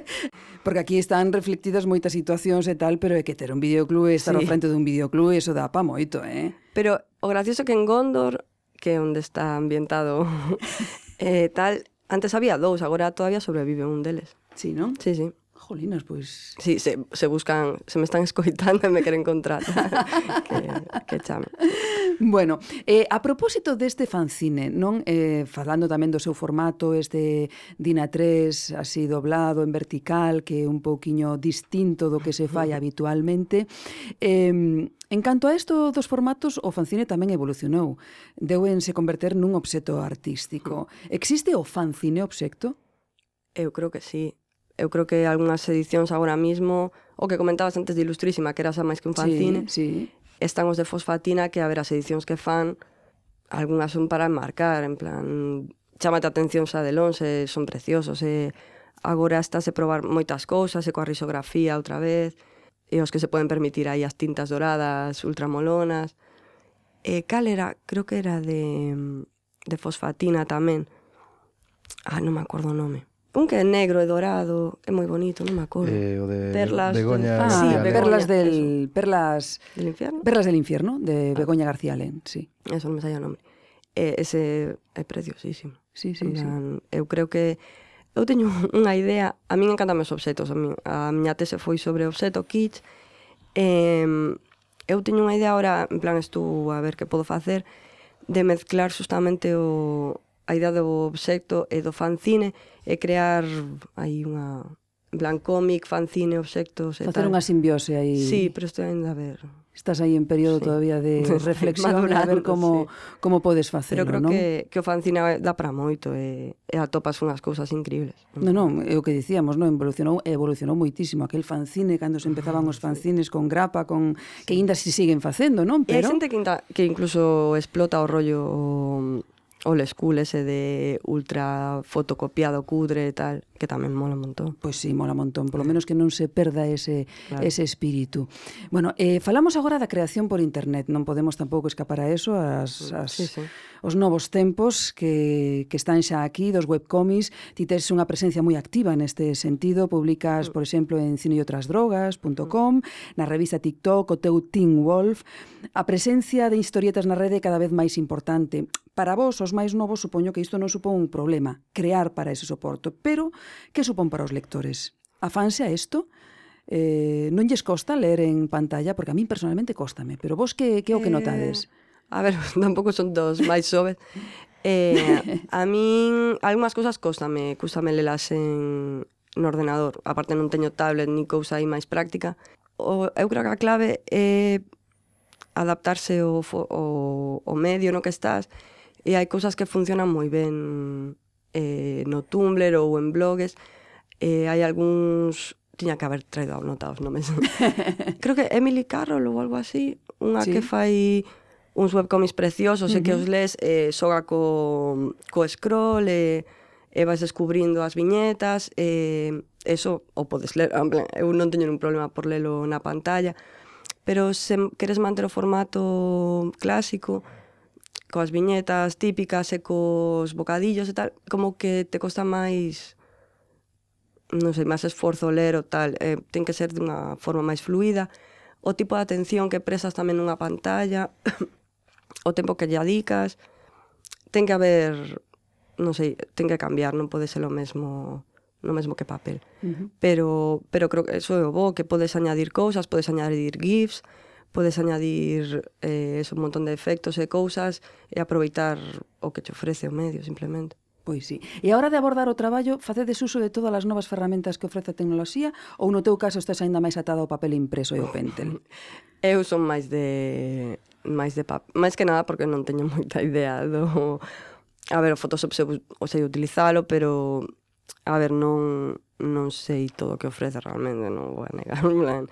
porque aquí están reflectidas moitas situacións e tal, pero é que ter un videoclub e estar sí. ao frente dun videoclub, eso dá pa moito, eh? Pero o gracioso que en Gondor, que é onde está ambientado eh, tal, antes había dous, agora todavía sobrevive un deles. Sí, non? Sí, sí jolinas, pois... Sí, se, se buscan, se me están escoitando e me queren contratar, que, que chame. Bueno, eh, a propósito deste fanzine, non eh, falando tamén do seu formato, este Dina 3 así doblado en vertical, que é un pouquiño distinto do que se fai habitualmente, eh, En canto a isto dos formatos, o fanzine tamén evolucionou. Deu en se converter nun obxeto artístico. Existe o fanzine obxecto? Eu creo que sí eu creo que algunhas edicións agora mismo, o que comentabas antes de Ilustrísima, que era xa máis que un fanzine, sí, sí. están os de Fosfatina, que a ver as edicións que fan, algunhas son para enmarcar, en plan, chamate a atención xa de lonxe, son preciosos, e agora estás a probar moitas cousas, e coa risografía outra vez, e os que se poden permitir aí as tintas doradas, ultramolonas. E cal era, creo que era de, de fosfatina tamén. Ah, non me acordo o nome Un que é negro e dourado, é moi bonito, non me acordo. Eh, o de Perlas Begoña del... Ah, sí, Begoña, Perlas del eso. Perlas del infierno. Perlas del infierno de ah. Begoña García Len, sí. Eso non me saía o nome. Eh, ese é preciosísimo. Sí, sí, plan, sí. Eu creo que eu teño unha idea, a min encantan os obxetos, a, min, a miña tese foi sobre obxeto kits. Eh, eu teño unha idea agora, en plan, estou a ver que podo facer de mezclar justamente o a idea do obxecto e do fanzine e crear aí unha blancomic, fanzine, obxectos e Facer tal. unha simbiose aí. Sí, pero estou ainda a ver. Estás aí en período sí. todavía de reflexión Madurando, a ver como, sí. como podes facelo, Pero creo ¿no? que, que o fanzine dá para moito e, e atopas unhas cousas increíbles. Non, non, é o que dicíamos, non evolucionou evolucionou moitísimo aquel fanzine cando se ah, empezaban os fanzines con grapa, con que aínda se siguen facendo, non? Pero... E hai xente que, que incluso explota o rollo old school ese de ultra fotocopiado, cudre e tal, que tamén mola un montón. Pois sí, mola un montón, polo menos que non se perda ese claro. ese espírito. Bueno, eh falamos agora da creación por internet, non podemos tampouco escapar a eso, as as sí, sí. os novos tempos que que están xa aquí dos webcomics, ti tes unha presencia moi activa neste sentido, publicas, mm. por exemplo, en cine e outras drogas.com, mm. na revista TikTok o teu Teen Wolf. A presencia de historietas na rede é cada vez máis importante. Para vos, os máis novos, supoño que isto non supón un problema, crear para ese soporto, pero que supón para os lectores? Afanse a isto? Eh, non lles costa ler en pantalla? Porque a min personalmente costame, pero vos que, que o que eh, notades? Eh... A ver, tampouco son dos máis xoves. Eh, a min algunhas cousas costame, costame lelas en no ordenador. Aparte non teño tablet ni cousa aí máis práctica. O, eu creo que a clave é adaptarse ao, ao, ao medio no que estás e hai cousas que funcionan moi ben eh, no Tumblr ou en blogs, eh, hai algúns tiña que haber traído nota os nomes. Creo que Emily Carroll ou algo así, unha sí. que fai uns webcomics preciosos uh -huh. e que os les eh, soga co, co scroll e, e vais descubrindo as viñetas e eso o podes ler, eu non teño un problema por lelo na pantalla, pero se queres manter o formato clásico, coas viñetas típicas e cos bocadillos e tal, como que te costa máis non sei, máis esforzo ler o tal, eh, ten que ser dunha forma máis fluida, o tipo de atención que prestas tamén nunha pantalla, o tempo que lle adicas, ten que haber, non sei, ten que cambiar, non pode ser o mesmo no mesmo que papel. Uh -huh. Pero pero creo que eso é o bo, que podes añadir cousas, podes añadir GIFs, podes añadir eh, eso, un montón de efectos e cousas e aproveitar o que te ofrece o medio, simplemente. Pois sí. E a hora de abordar o traballo, facedes uso de todas as novas ferramentas que ofrece a tecnoloxía ou no teu caso estás aínda máis atado ao papel impreso e ao pentel? Eu son máis de máis de pap... máis que nada porque non teño moita idea do A ver, o Photoshop se, o sei utilizalo, pero a ver, non non sei todo o que ofrece realmente, non vou a negar, en plan,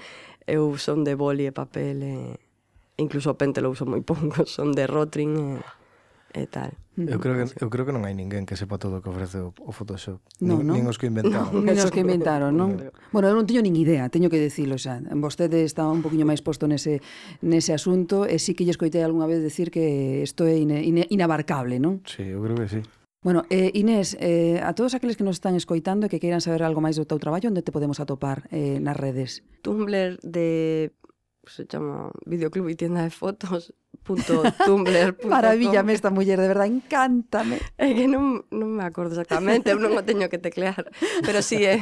eu son de boli e papel e incluso o pente lo uso moi pouco, son de rotring e, e tal. Mm. Eu creo que eu creo que non hai ninguén que sepa todo o que ofrece o, o Photoshop. No, nin, no. nin os que inventaron. Nin os que inventaron, non? bueno, eu non teño nin idea, teño que dicilo xa. Vostede está un poquinho máis posto nese nese asunto e si sí que lle escoitei algunha vez decir que isto é ine, ine, inabarcable, non? Sí, eu creo que sí. Bueno, eh, Inés, eh, a todos aqueles que nos están escoitando e que queiran saber algo máis do teu traballo, onde te podemos atopar eh, nas redes? Tumblr de se chama videoclub e tienda de fotos tumblr .tumblr.com Maravillame esta muller, de verdad, encántame. É que non, non me acordo exactamente, eu non o teño que teclear, pero si sí, é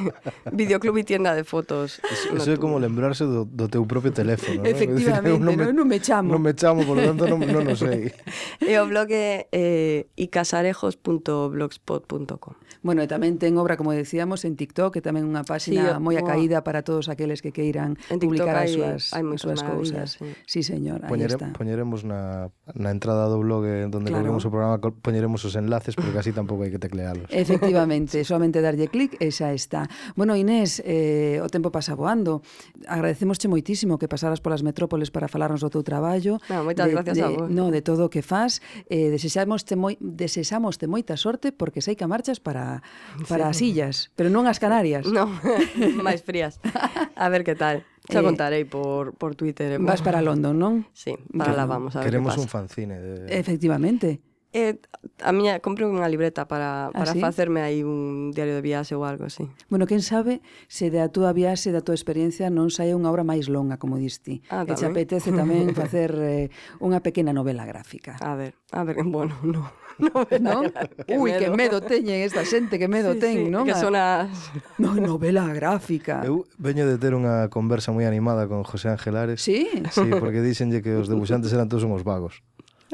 videoclub e tienda de fotos. Eso, eso é como lembrarse do, do teu propio teléfono, Efectivamente, non, non, non me chamo. Non me chamo, por lo tanto non, non o sei. E o blog é eh, icasarejos.blogspot.com Bueno, e tamén ten obra, como decíamos, en TikTok, que tamén unha páxina sí, moi acaída para todos aqueles que queiran en publicar as súas, as súas cousas. Sí, sí señor, poñere, está. Poñeremos poñeremos na, na entrada do blog eh, onde claro. colguemos o programa, poñeremos os enlaces, porque así tampouco hai que teclealos. Efectivamente, solamente darlle clic e xa está. Bueno, Inés, eh, o tempo pasa voando. Agradecemosche moitísimo que pasaras polas metrópoles para falarnos do teu traballo. No, moitas de, gracias de, a vos. No, de todo o que faz. Eh, desexamoste moi, desexamoste moita sorte porque sei que marchas para, para sí. as illas, pero non as Canarias. Non, máis frías. A ver que tal. Eh, Xa contarei por, por Twitter. e por- Vas para London, non? Sí, para lá vamos a ver Queremos que un pasa. fanzine de... Efectivamente. Eh, a miña comprei unha libreta para, ah, para ah, sí? facerme aí un diario de viaxe ou algo así. Bueno, quen sabe se da túa viaxe, da túa experiencia non saia unha obra máis longa, como diste. Ah, e che apetece tamén facer eh, unha pequena novela gráfica. A ver, a ver, bueno, no. Novela no? Gráfica, Ui, que medo teñen esta xente, que medo sí, ten, sí, non? Que son ah. as... No, novela gráfica. Eu veño de ter unha conversa moi animada con José Ángel Ares. Sí? Sí, porque dixenlle que os debuxantes eran todos unhos vagos.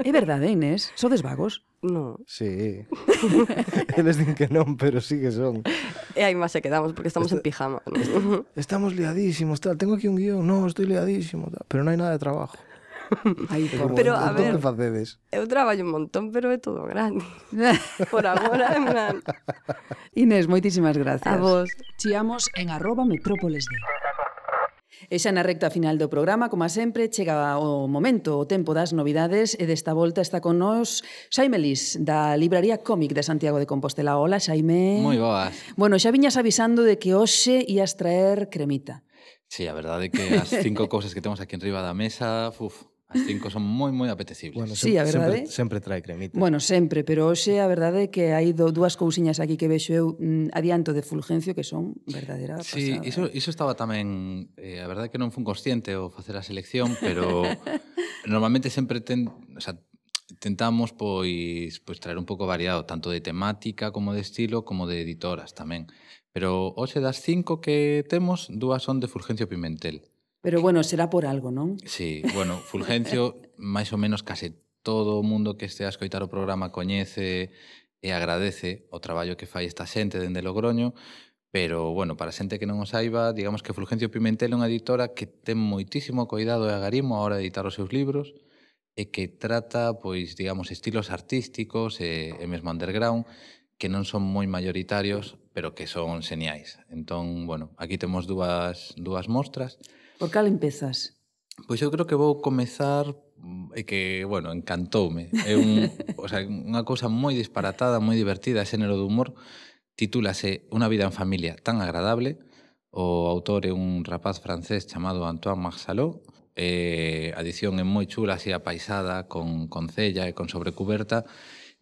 É verdade, Inés? Sodes vagos? No. Sí. Eles din que non, pero sí que son. E aí máis se quedamos, porque estamos en pijama. ¿no? Estamos liadísimos, tal. Tengo aquí un guión. No, estoy liadísimo, tal. Pero non hai nada de trabajo. Aí, por pero a ver, que facedes? Eu traballo un montón, pero é todo grande. por agora, en plan. Inés, moitísimas gracias. A vos. Chiamos en arroba metrópoles de... E xa na recta final do programa, como a sempre, chega o momento, o tempo das novidades e desta volta está con nós Xaime Lis, da Libraría Cómic de Santiago de Compostela. Ola, Xaime. Moi boas. Bueno, xa viñas avisando de que hoxe ías traer cremita. Sí, a verdade é que as cinco cousas que temos aquí enriba da mesa, uf, As cinco son moi moi apetecibles. Bueno, sí, a verdade. Sempre, sempre trae cremita. Bueno, sempre, pero hoxe a verdade é que hai do, dúas cousiñas aquí que vexo eu mm, adianto de Fulgencio que son verdadeira pasada. Sí, iso, iso estaba tamén... Eh, a verdade que non fun consciente ao facer a selección, pero normalmente sempre ten... O sea, tentamos pois pois traer un pouco variado, tanto de temática como de estilo, como de editoras tamén. Pero hoxe das cinco que temos, dúas son de Fulgencio Pimentel. Pero bueno, será por algo, non? Sí, bueno, Fulgencio, máis ou menos case todo o mundo que este a escoitar o programa coñece e agradece o traballo que fai esta xente dende Logroño, pero, bueno, para a xente que non o saiba, digamos que Fulgencio Pimentel é unha editora que ten moitísimo cuidado e agarimo a hora de editar os seus libros e que trata, pois, digamos, estilos artísticos e, e mesmo underground que non son moi mayoritarios, pero que son xeniais. Entón, bueno, aquí temos dúas, dúas mostras. Por cal empezas? Pois eu creo que vou comezar mm, e que, bueno, encantoume. É un, o sea, unha cousa moi disparatada, moi divertida, xénero de humor. Titúlase Una vida en familia tan agradable. O autor é un rapaz francés chamado Antoine Marsalot. Eh, a edición é moi chula, así apaisada, con, con cella e con sobrecuberta.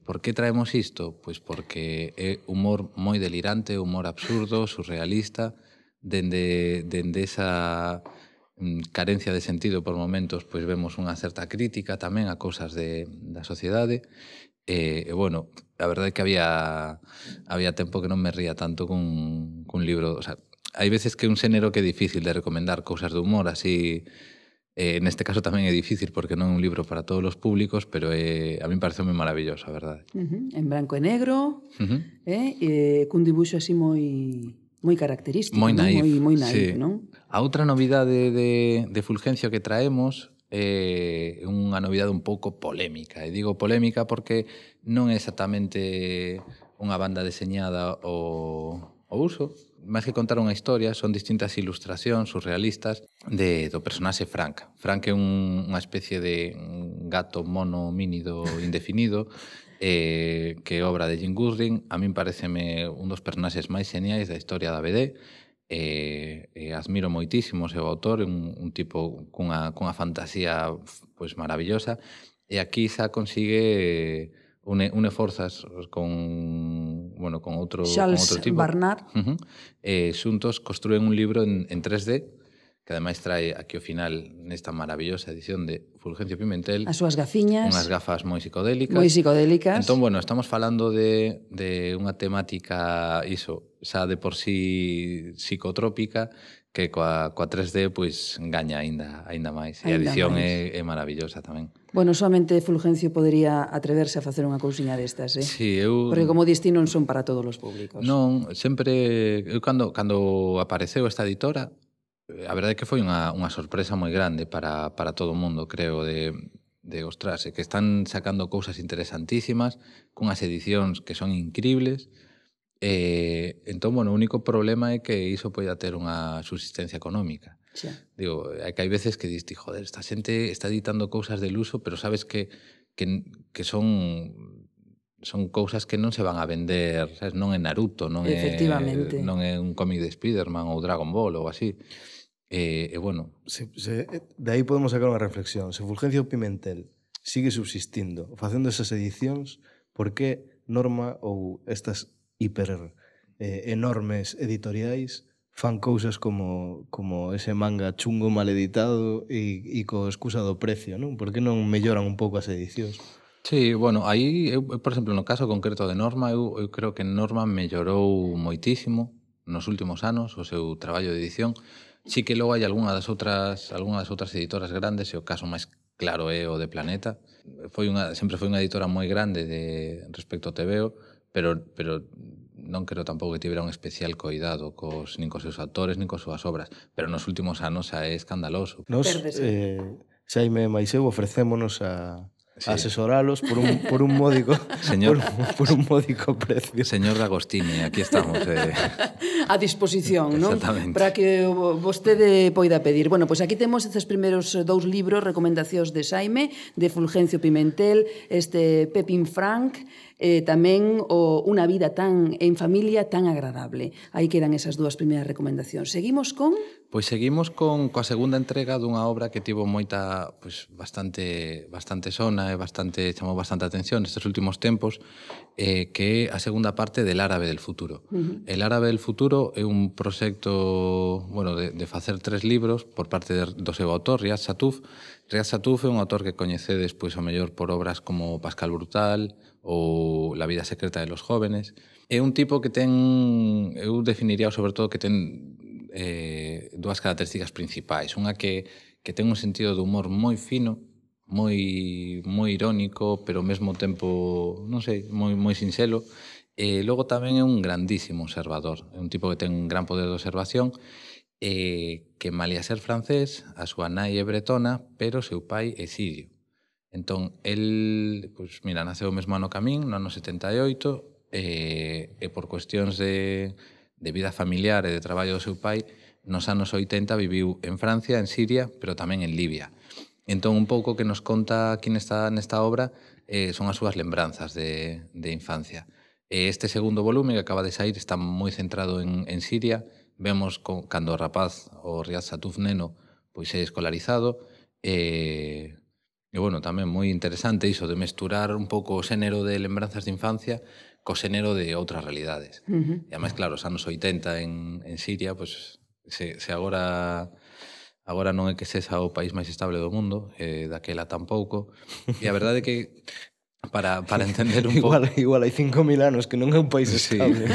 Por que traemos isto? Pois porque é humor moi delirante, humor absurdo, surrealista, dende, dende esa Mm, carencia de sentido por momentos, pois vemos unha certa crítica tamén a cousas de, da sociedade. E, e bueno, a verdade é que había había tempo que non me ría tanto cun, cun libro, o sea, hai veces que un xénero que é difícil de recomendar cousas de humor así eh, neste caso tamén é difícil porque non é un libro para todos os públicos, pero é, eh, a mí pareceu moi maravilloso, a verdade. Uh -huh. En branco e negro, uh -huh. eh, e cun dibuixo así moi moi característico, moi naif, moi, moi naif sí. non? A outra novidade de, de Fulgencio que traemos é eh, unha novidade un pouco polémica. E digo polémica porque non é exactamente unha banda deseñada o, o uso, máis que contar unha historia, son distintas ilustracións surrealistas de, do personaxe Frank. Frank é un, unha especie de gato mono mínido indefinido eh, que é obra de Jim Goodring. a min pareceme un dos personaxes máis geniais da historia da BD, eh, eh, admiro moitísimo o seu autor, un, un tipo cunha, cunha fantasía pues, maravillosa, e aquí xa consigue eh, une, une forzas con bueno, con outro, Charles con outro tipo. Barnard. Uh -huh. eh, xuntos construen un libro en, en 3D, que ademais trae aquí ao final nesta maravillosa edición de Fulgencio Pimentel. As súas gafiñas. Unhas gafas moi psicodélicas. Moi psicodélicas. Entón, bueno, estamos falando de, de unha temática, iso, xa de por sí psicotrópica, que coa, coa 3D pois gaña aínda aínda máis. E a edición máis. É, é maravillosa tamén. Bueno, solamente Fulgencio podería atreverse a facer unha cousiña destas, eh? Sí, eu... Porque como diste non son para todos os públicos. Non, sempre... Eu cando, cando apareceu esta editora, Eh, a verdade é que foi unha, unha sorpresa moi grande para, para todo o mundo, creo, de, de ostras, que están sacando cousas interesantísimas, cunhas edicións que son incribles, Eh, entón, bueno, o único problema é que iso poida ter unha subsistencia económica. Sí. Digo, é que hai veces que diste, joder, esta xente está editando cousas del uso, pero sabes que, que, que son son cousas que non se van a vender, sabes? non é Naruto, non é non é un cómic de Spiderman ou Dragon Ball ou así. E, e bueno... Se, se, eh, de aí podemos sacar unha reflexión. Se Fulgencio Pimentel sigue subsistindo, facendo esas edicións, por que Norma ou estas hiper eh, enormes editoriais fan cousas como, como ese manga chungo mal editado e, e co excusa do precio, non? Por que non melloran un pouco as edicións? Sí, bueno, aí, eu, por exemplo, no caso concreto de Norma, eu, eu creo que Norma mellorou moitísimo nos últimos anos o seu traballo de edición, Sí que logo hai algunha das outras algunha das outras editoras grandes e o caso máis claro é o de Planeta. Foi unha sempre foi unha editora moi grande de respecto ao TVO, pero pero non creo tampouco que tivera un especial coidado cos nin cos seus actores nin cos súas obras, pero nos últimos anos xa é escandaloso. Nos eh, Xaime e Maiseu ofrecémonos a sí. asesoralos por un, por un módico señor, por, por, un módico precio. Señor D'Agostini, aquí estamos. Eh. A disposición, non? Para que vostede poida pedir. Bueno, pois pues aquí temos estes primeiros dous libros, recomendacións de Saime, de Fulgencio Pimentel, este Pepín Frank, eh, tamén o Unha vida tan en familia tan agradable. Aí quedan esas dúas primeiras recomendacións. Seguimos con Pois seguimos con coa segunda entrega dunha obra que tivo moita, pois bastante bastante sona e bastante chamou bastante atención nestes últimos tempos, eh que é a segunda parte del Árabe del futuro. Uh -huh. El Árabe del futuro é un proxecto, bueno, de de facer tres libros por parte de, do seu autor Riad Satuf. Riad Satuf é un autor que coñecedes pois ao mellor por obras como Pascal Brutal, ou La vida secreta de los jóvenes. É un tipo que ten, eu definiría sobre todo que ten eh, dúas características principais. Unha que, que ten un sentido de humor moi fino, moi moi irónico, pero ao mesmo tempo, non sei, moi moi sinxelo. E logo tamén é un grandísimo observador, é un tipo que ten un gran poder de observación e que malia ser francés, a súa nai é bretona, pero seu pai é sirio. Entón, el, pues, mira, naceu o mesmo ano Camín, no ano 78, e, eh, e por cuestións de, de vida familiar e de traballo do seu pai, nos anos 80 viviu en Francia, en Siria, pero tamén en Libia. Entón, un pouco que nos conta aquí nesta, nesta obra eh, son as súas lembranzas de, de infancia. E este segundo volume que acaba de sair está moi centrado en, en Siria. Vemos con, cando o rapaz, o Riaz Satuf Neno, pois é escolarizado, eh, E, bueno, tamén moi interesante iso de mesturar un pouco o xénero de lembranzas de infancia co xénero de outras realidades. Uh -huh. E, además, claro, os anos 80 en, en Siria, pues, se, se agora agora non é que sexa o país máis estable do mundo, eh, daquela tampouco, e a verdade é que para, para entender un pouco... igual, igual hai 5.000 anos que non é un país sí. estable.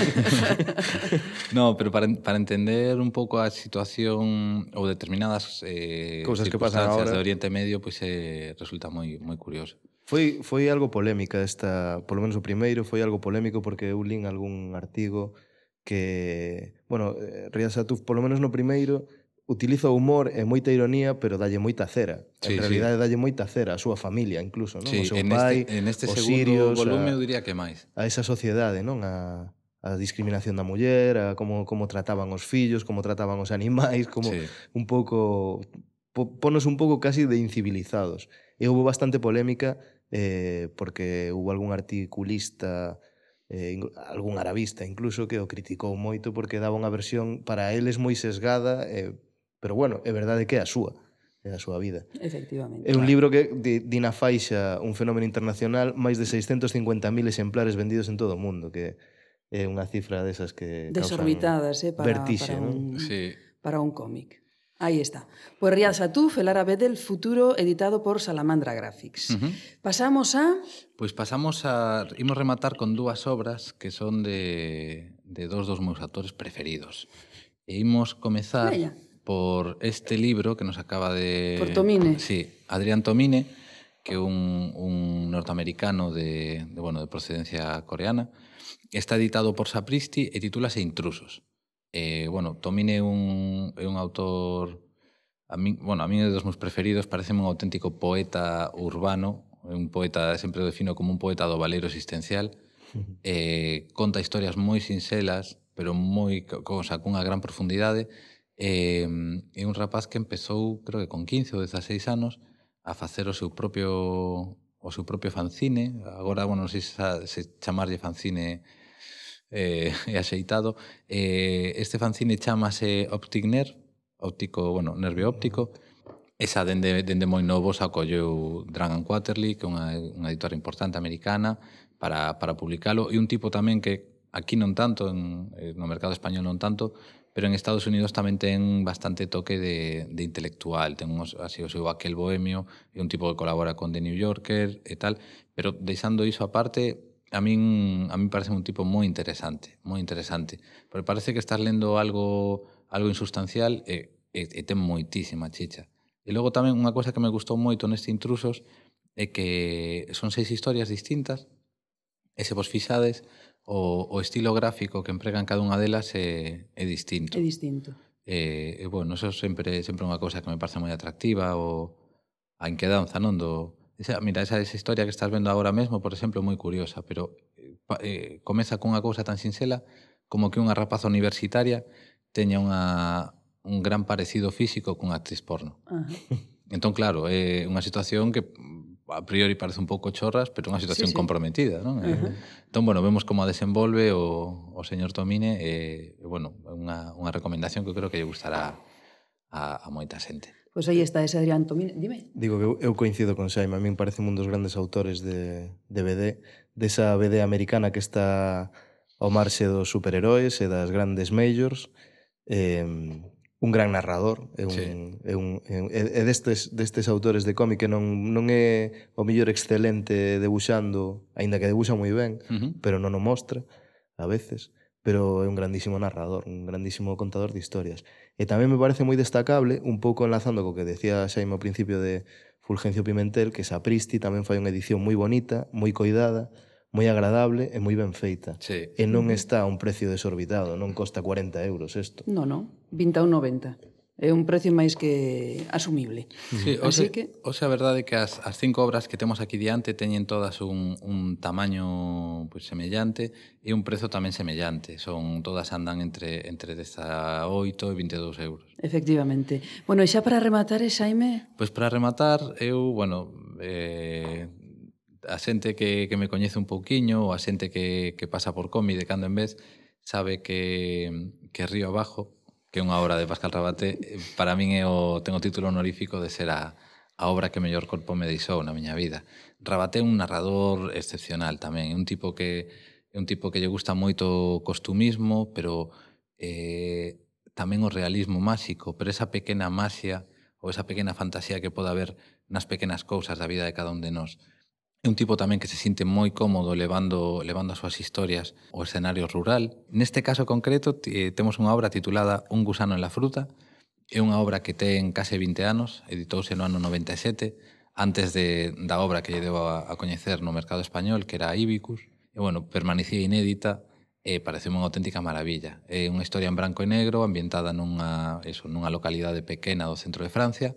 no, pero para, para entender un pouco a situación ou determinadas eh, cousas que pasan ahora. de Oriente Medio, pois pues, eh, resulta moi moi curioso. Foi, foi algo polémica esta, polo menos o primeiro, foi algo polémico porque eu lín algún artigo que, bueno, eh, Riaz Satuf, polo menos no primeiro, utiliza o humor e moita ironía, pero dalle moita cera. Sí, en realidade sí. dalle moita cera a súa familia incluso, non? Sí, o seu en pai, este, en este os segundo sirios, volume a, eu diría que máis. A esa sociedade, non? A a discriminación da muller, a como como trataban os fillos, como trataban os animais, como sí. un pouco po, ponos un pouco casi de incivilizados. E houve bastante polémica eh, porque houve algún articulista eh, algún arabista incluso que o criticou moito porque daba unha versión para eles moi sesgada e eh, Pero bueno, é verdade que é a súa é a súa vida. Efectivamente. É un libro que dina faixa un fenómeno internacional, máis de 650.000 exemplares vendidos en todo o mundo, que é unha cifra desas que desorbitadas, eh, para vertixe, para un, sí. para un cómic. Aí está. Pues Riad Satuf, El árabe del futuro, editado por Salamandra Graphics. Uh -huh. Pasamos a... Pois pues pasamos a... Imos rematar con dúas obras que son de, de dos dos meus actores preferidos. E imos comezar... Bella por este libro que nos acaba de... Por Tomine. Sí, Adrián Tomine, que é un, un norteamericano de, de, bueno, de procedencia coreana. Está editado por Sapristi e titúlase Intrusos. Eh, bueno, Tomine é un, é un autor... A mí, bueno, a mí é dos meus preferidos, parece un auténtico poeta urbano, un poeta, sempre o defino como un poeta do valero existencial, eh, conta historias moi sincelas, pero moi, cosa, cunha gran profundidade, E, é un rapaz que empezou, creo que con 15 ou 16 anos, a facer o seu propio o seu propio fanzine. Agora, bueno, non sei se, se chamarlle fanzine eh, é axeitado. Eh, este fanzine chamase Optic Nerve, óptico, bueno, nervio óptico. Esa dende, dende moi novo acolleu Dragan Quarterly, que é unha, unha editora importante americana, para, para publicalo. E un tipo tamén que aquí non tanto, en, eh, no mercado español non tanto, pero en Estados Unidos tamén ten bastante toque de, de intelectual. Ten uns, así o seu aquel bohemio, é un tipo que colabora con The New Yorker e tal, pero deixando iso aparte, a min, a min parece un tipo moi interesante, moi interesante. Porque parece que estás lendo algo algo insustancial e, e, e ten moitísima chicha. E logo tamén unha cosa que me gustou moito neste Intrusos é que son seis historias distintas e se vos fixades o, o estilo gráfico que empregan cada unha delas é, é distinto. É distinto. E, e bueno, eso sempre sempre unha cousa que me parece moi atractiva o a inquedanza, non? Do, esa, mira, esa, esa historia que estás vendo agora mesmo, por exemplo, é moi curiosa, pero eh, comeza cunha cousa tan sinxela como que unha rapaza universitaria teña unha, un gran parecido físico cunha actriz porno. Ajá. Entón, claro, é unha situación que a priori parece un pouco chorras, pero unha situación sí, sí. comprometida. Non? Eh, uh -huh. Entón, bueno, vemos como a desenvolve o, o señor Tomine, e, eh, bueno, unha, unha recomendación que eu creo que lle gustará a, a moita xente. Pois pues aí está ese Adrián Tomine, dime. Digo que eu, eu coincido con Xaime, a min parece un dos grandes autores de, de BD, desa BD americana que está ao marxe dos superheróis e das grandes majors, eh, un gran narrador, é un, sí. é un é, é destes, destes autores de cómic que non, non é o mellor excelente debuxando, aínda que debuxa moi ben, uh -huh. pero non o mostra a veces, pero é un grandísimo narrador, un grandísimo contador de historias. E tamén me parece moi destacable, un pouco enlazando co que decía Xaime ao principio de Fulgencio Pimentel, que Sapristi tamén fai unha edición moi bonita, moi coidada, moi agradable e moi ben feita. Sí. E non está a un precio desorbitado, non costa 40 euros isto. Non, non, 21,90 é un precio máis que asumible. Sí, o Así que... O sea, a verdade é que as, as cinco obras que temos aquí diante teñen todas un, un tamaño pues, semellante e un prezo tamén semellante. Son Todas andan entre, entre 18 e 22 euros. Efectivamente. Bueno, e xa para rematar, eh, Xaime? Pois pues para rematar, eu, bueno, eh, a xente que, que me coñece un pouquiño ou a xente que, que pasa por comi de cando en vez sabe que, que Río Abajo, que é unha obra de Pascal Rabate, para min é o, ten o título honorífico de ser a, a obra que mellor corpo me deixou na miña vida. Rabate é un narrador excepcional tamén, é un tipo que é un tipo que lle gusta moito o costumismo, pero eh, tamén o realismo máxico, pero esa pequena masia ou esa pequena fantasía que pode haber nas pequenas cousas da vida de cada un de nós. É un tipo tamén que se sinte moi cómodo levando, levando as súas historias ao escenario rural. Neste caso concreto temos eh, unha obra titulada Un gusano en la fruta. É unha obra que ten case 20 anos, editouse no ano 97, antes de, da obra que lle deu a, a coñecer no mercado español, que era Ibicus. E, bueno, permanecía inédita eh, e parece unha auténtica maravilla. É unha historia en branco e negro ambientada nunha, eso, nunha localidade pequena do centro de Francia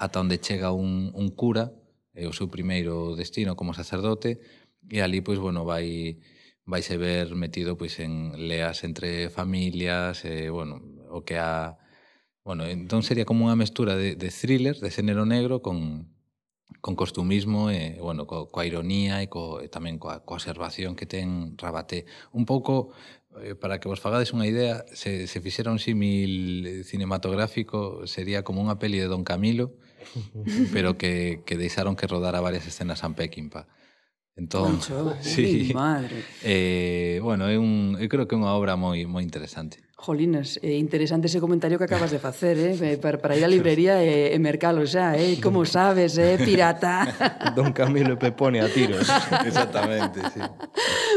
ata onde chega un, un cura é o seu primeiro destino como sacerdote e ali pois bueno, vai vaise ver metido pois en leas entre familias e bueno, o que a bueno, entón sería como unha mestura de, de thriller, de xénero negro con con costumismo e bueno, co, coa ironía e, co, e tamén coa, coa observación que ten Rabaté. Un pouco eh, para que vos fagades unha idea, se, se fixera un símil cinematográfico sería como unha peli de Don Camilo, pero que, que deixaron que rodara varias escenas a Peckinpah. Entón, Concho, sí, madre. Eh, bueno, é un, eu creo que é unha obra moi moi interesante. Jolines, é eh, interesante ese comentario que acabas de facer, eh? Para, para ir á librería e, e mercalo xa, eh? Como eh, sabes, eh? Pirata. Don Camilo Pepone a tiros. Exactamente, sí.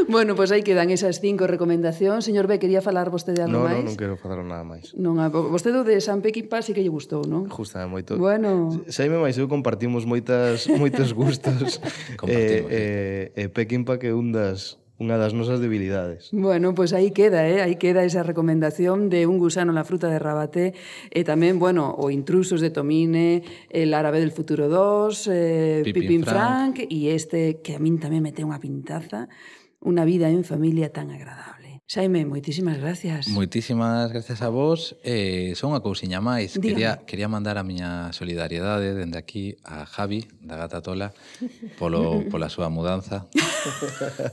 Bueno, pois pues aí quedan esas cinco recomendacións. Señor B, quería falar vostede algo no, máis? Non, non quero falar nada máis. Non, a, ah, vostede de San Pequipa sí que lle gustou, non? Justa, moito. Bueno. Saime máis eu compartimos moitas, moitos gustos. compartimos. Eh, eh, eh, Pequimpa que un das unha das nosas debilidades. Bueno, pois pues aí queda, eh? aí queda esa recomendación de un gusano na fruta de rabaté e tamén, bueno, o Intrusos de Tomine, El árabe del futuro 2, eh, Pipín, Pipín Frank e este que a min tamén me ten unha pintaza, Una vida en familia tan agradable. Xaime, moitísimas gracias. Moitísimas gracias a vos. Eh, son unha cousiña máis. Dígame. Quería, quería mandar a miña solidariedade dende aquí a Javi, da Gata Tola, polo, pola súa mudanza.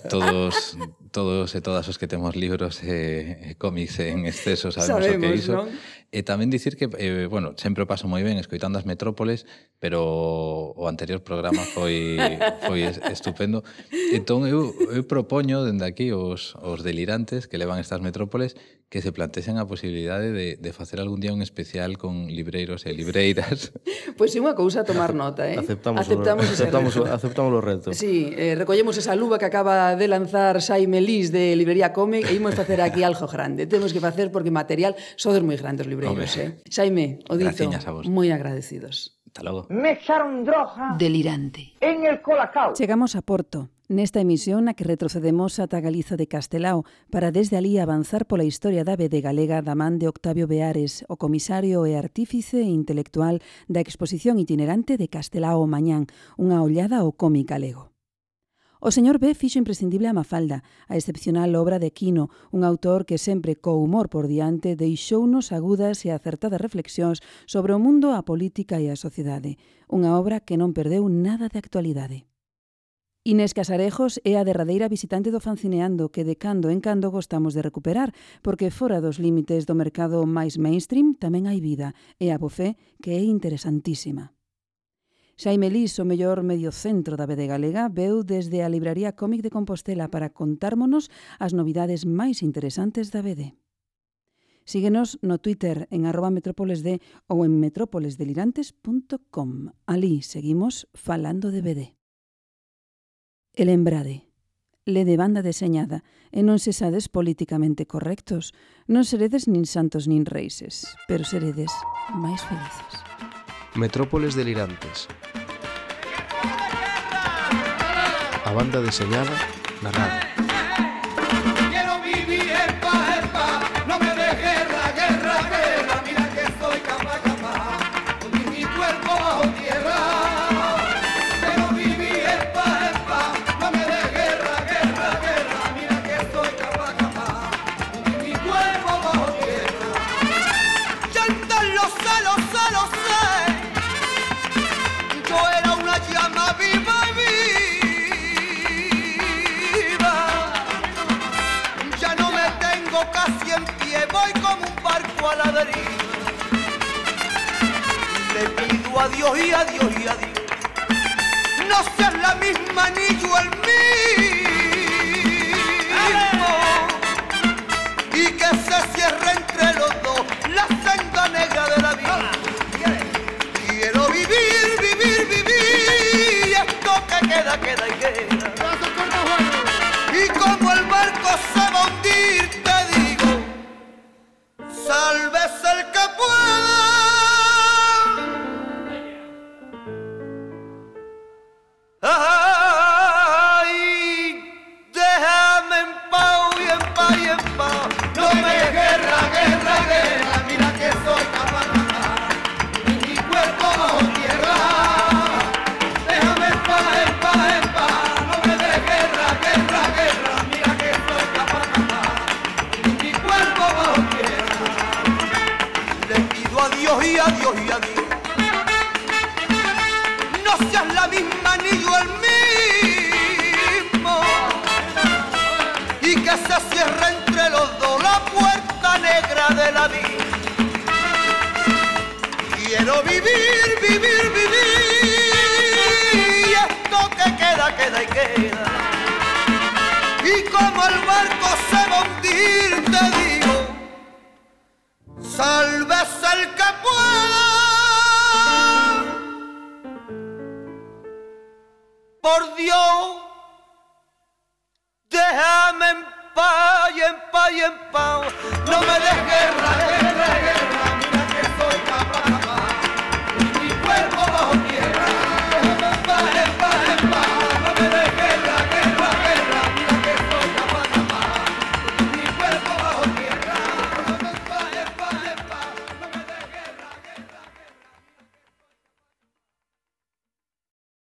todos, todos e todas os que temos libros e, e cómics en exceso sabemos, sabemos o que iso. Non? Eh, e tamén dicir que, eh, bueno, sempre o paso moi ben escoitando as metrópoles, pero o anterior programa foi, foi estupendo. Entón, eu, eu propoño dende aquí os, os delirantes que levan estas metrópoles que se plantexen a posibilidade de, de facer algún día un especial con libreiros e libreiras. Pois pues é unha cousa a tomar nota, eh? Aceptamos, aceptamos, o, aceptamos, reto. aceptamos o reto. Sí, eh, recollemos esa luva que acaba de lanzar Xaime Lís de Librería Come e imos facer aquí algo grande. Temos que facer porque material, sodes moi grandes libreiros libreiros, Home. eh? Xaime, o dito, moi agradecidos. Hasta logo. Me echaron droga delirante en el Colacao. Chegamos a Porto, nesta emisión na que retrocedemos ata Galiza de Castelao para desde ali avanzar pola historia da BD galega da man de Octavio Beares, o comisario e artífice e intelectual da exposición itinerante de Castelao Mañán, unha ollada ao cómic galego. O señor B fixo imprescindible a Mafalda, a excepcional obra de Quino, un autor que sempre co humor por diante deixounos agudas e acertadas reflexións sobre o mundo, a política e a sociedade. Unha obra que non perdeu nada de actualidade. Inés Casarejos é a derradeira visitante do Fancineando que de cando en cando gostamos de recuperar, porque fora dos límites do mercado máis mainstream tamén hai vida e a bofé que é interesantísima. Xaime Lís, o mellor medio centro da BD Galega, veu desde a Libraría Cómic de Compostela para contármonos as novidades máis interesantes da BD. Síguenos no Twitter en arroba metrópolesd ou en metrópolesdelirantes.com. Alí seguimos falando de BD. El Embrade. Le de banda deseñada e non se sades políticamente correctos. Non seredes nin santos nin reises, pero seredes máis felices. Metrópoles delirantes. A banda deseñada, narrada. Deriva. Le pido a Dios y a Dios y a Dios. No seas la misma ni yo el mismo. Y que se cierre entre los dos la senda negra de la vida. Quiero vivir, vivir, vivir. Esto que queda, queda y queda.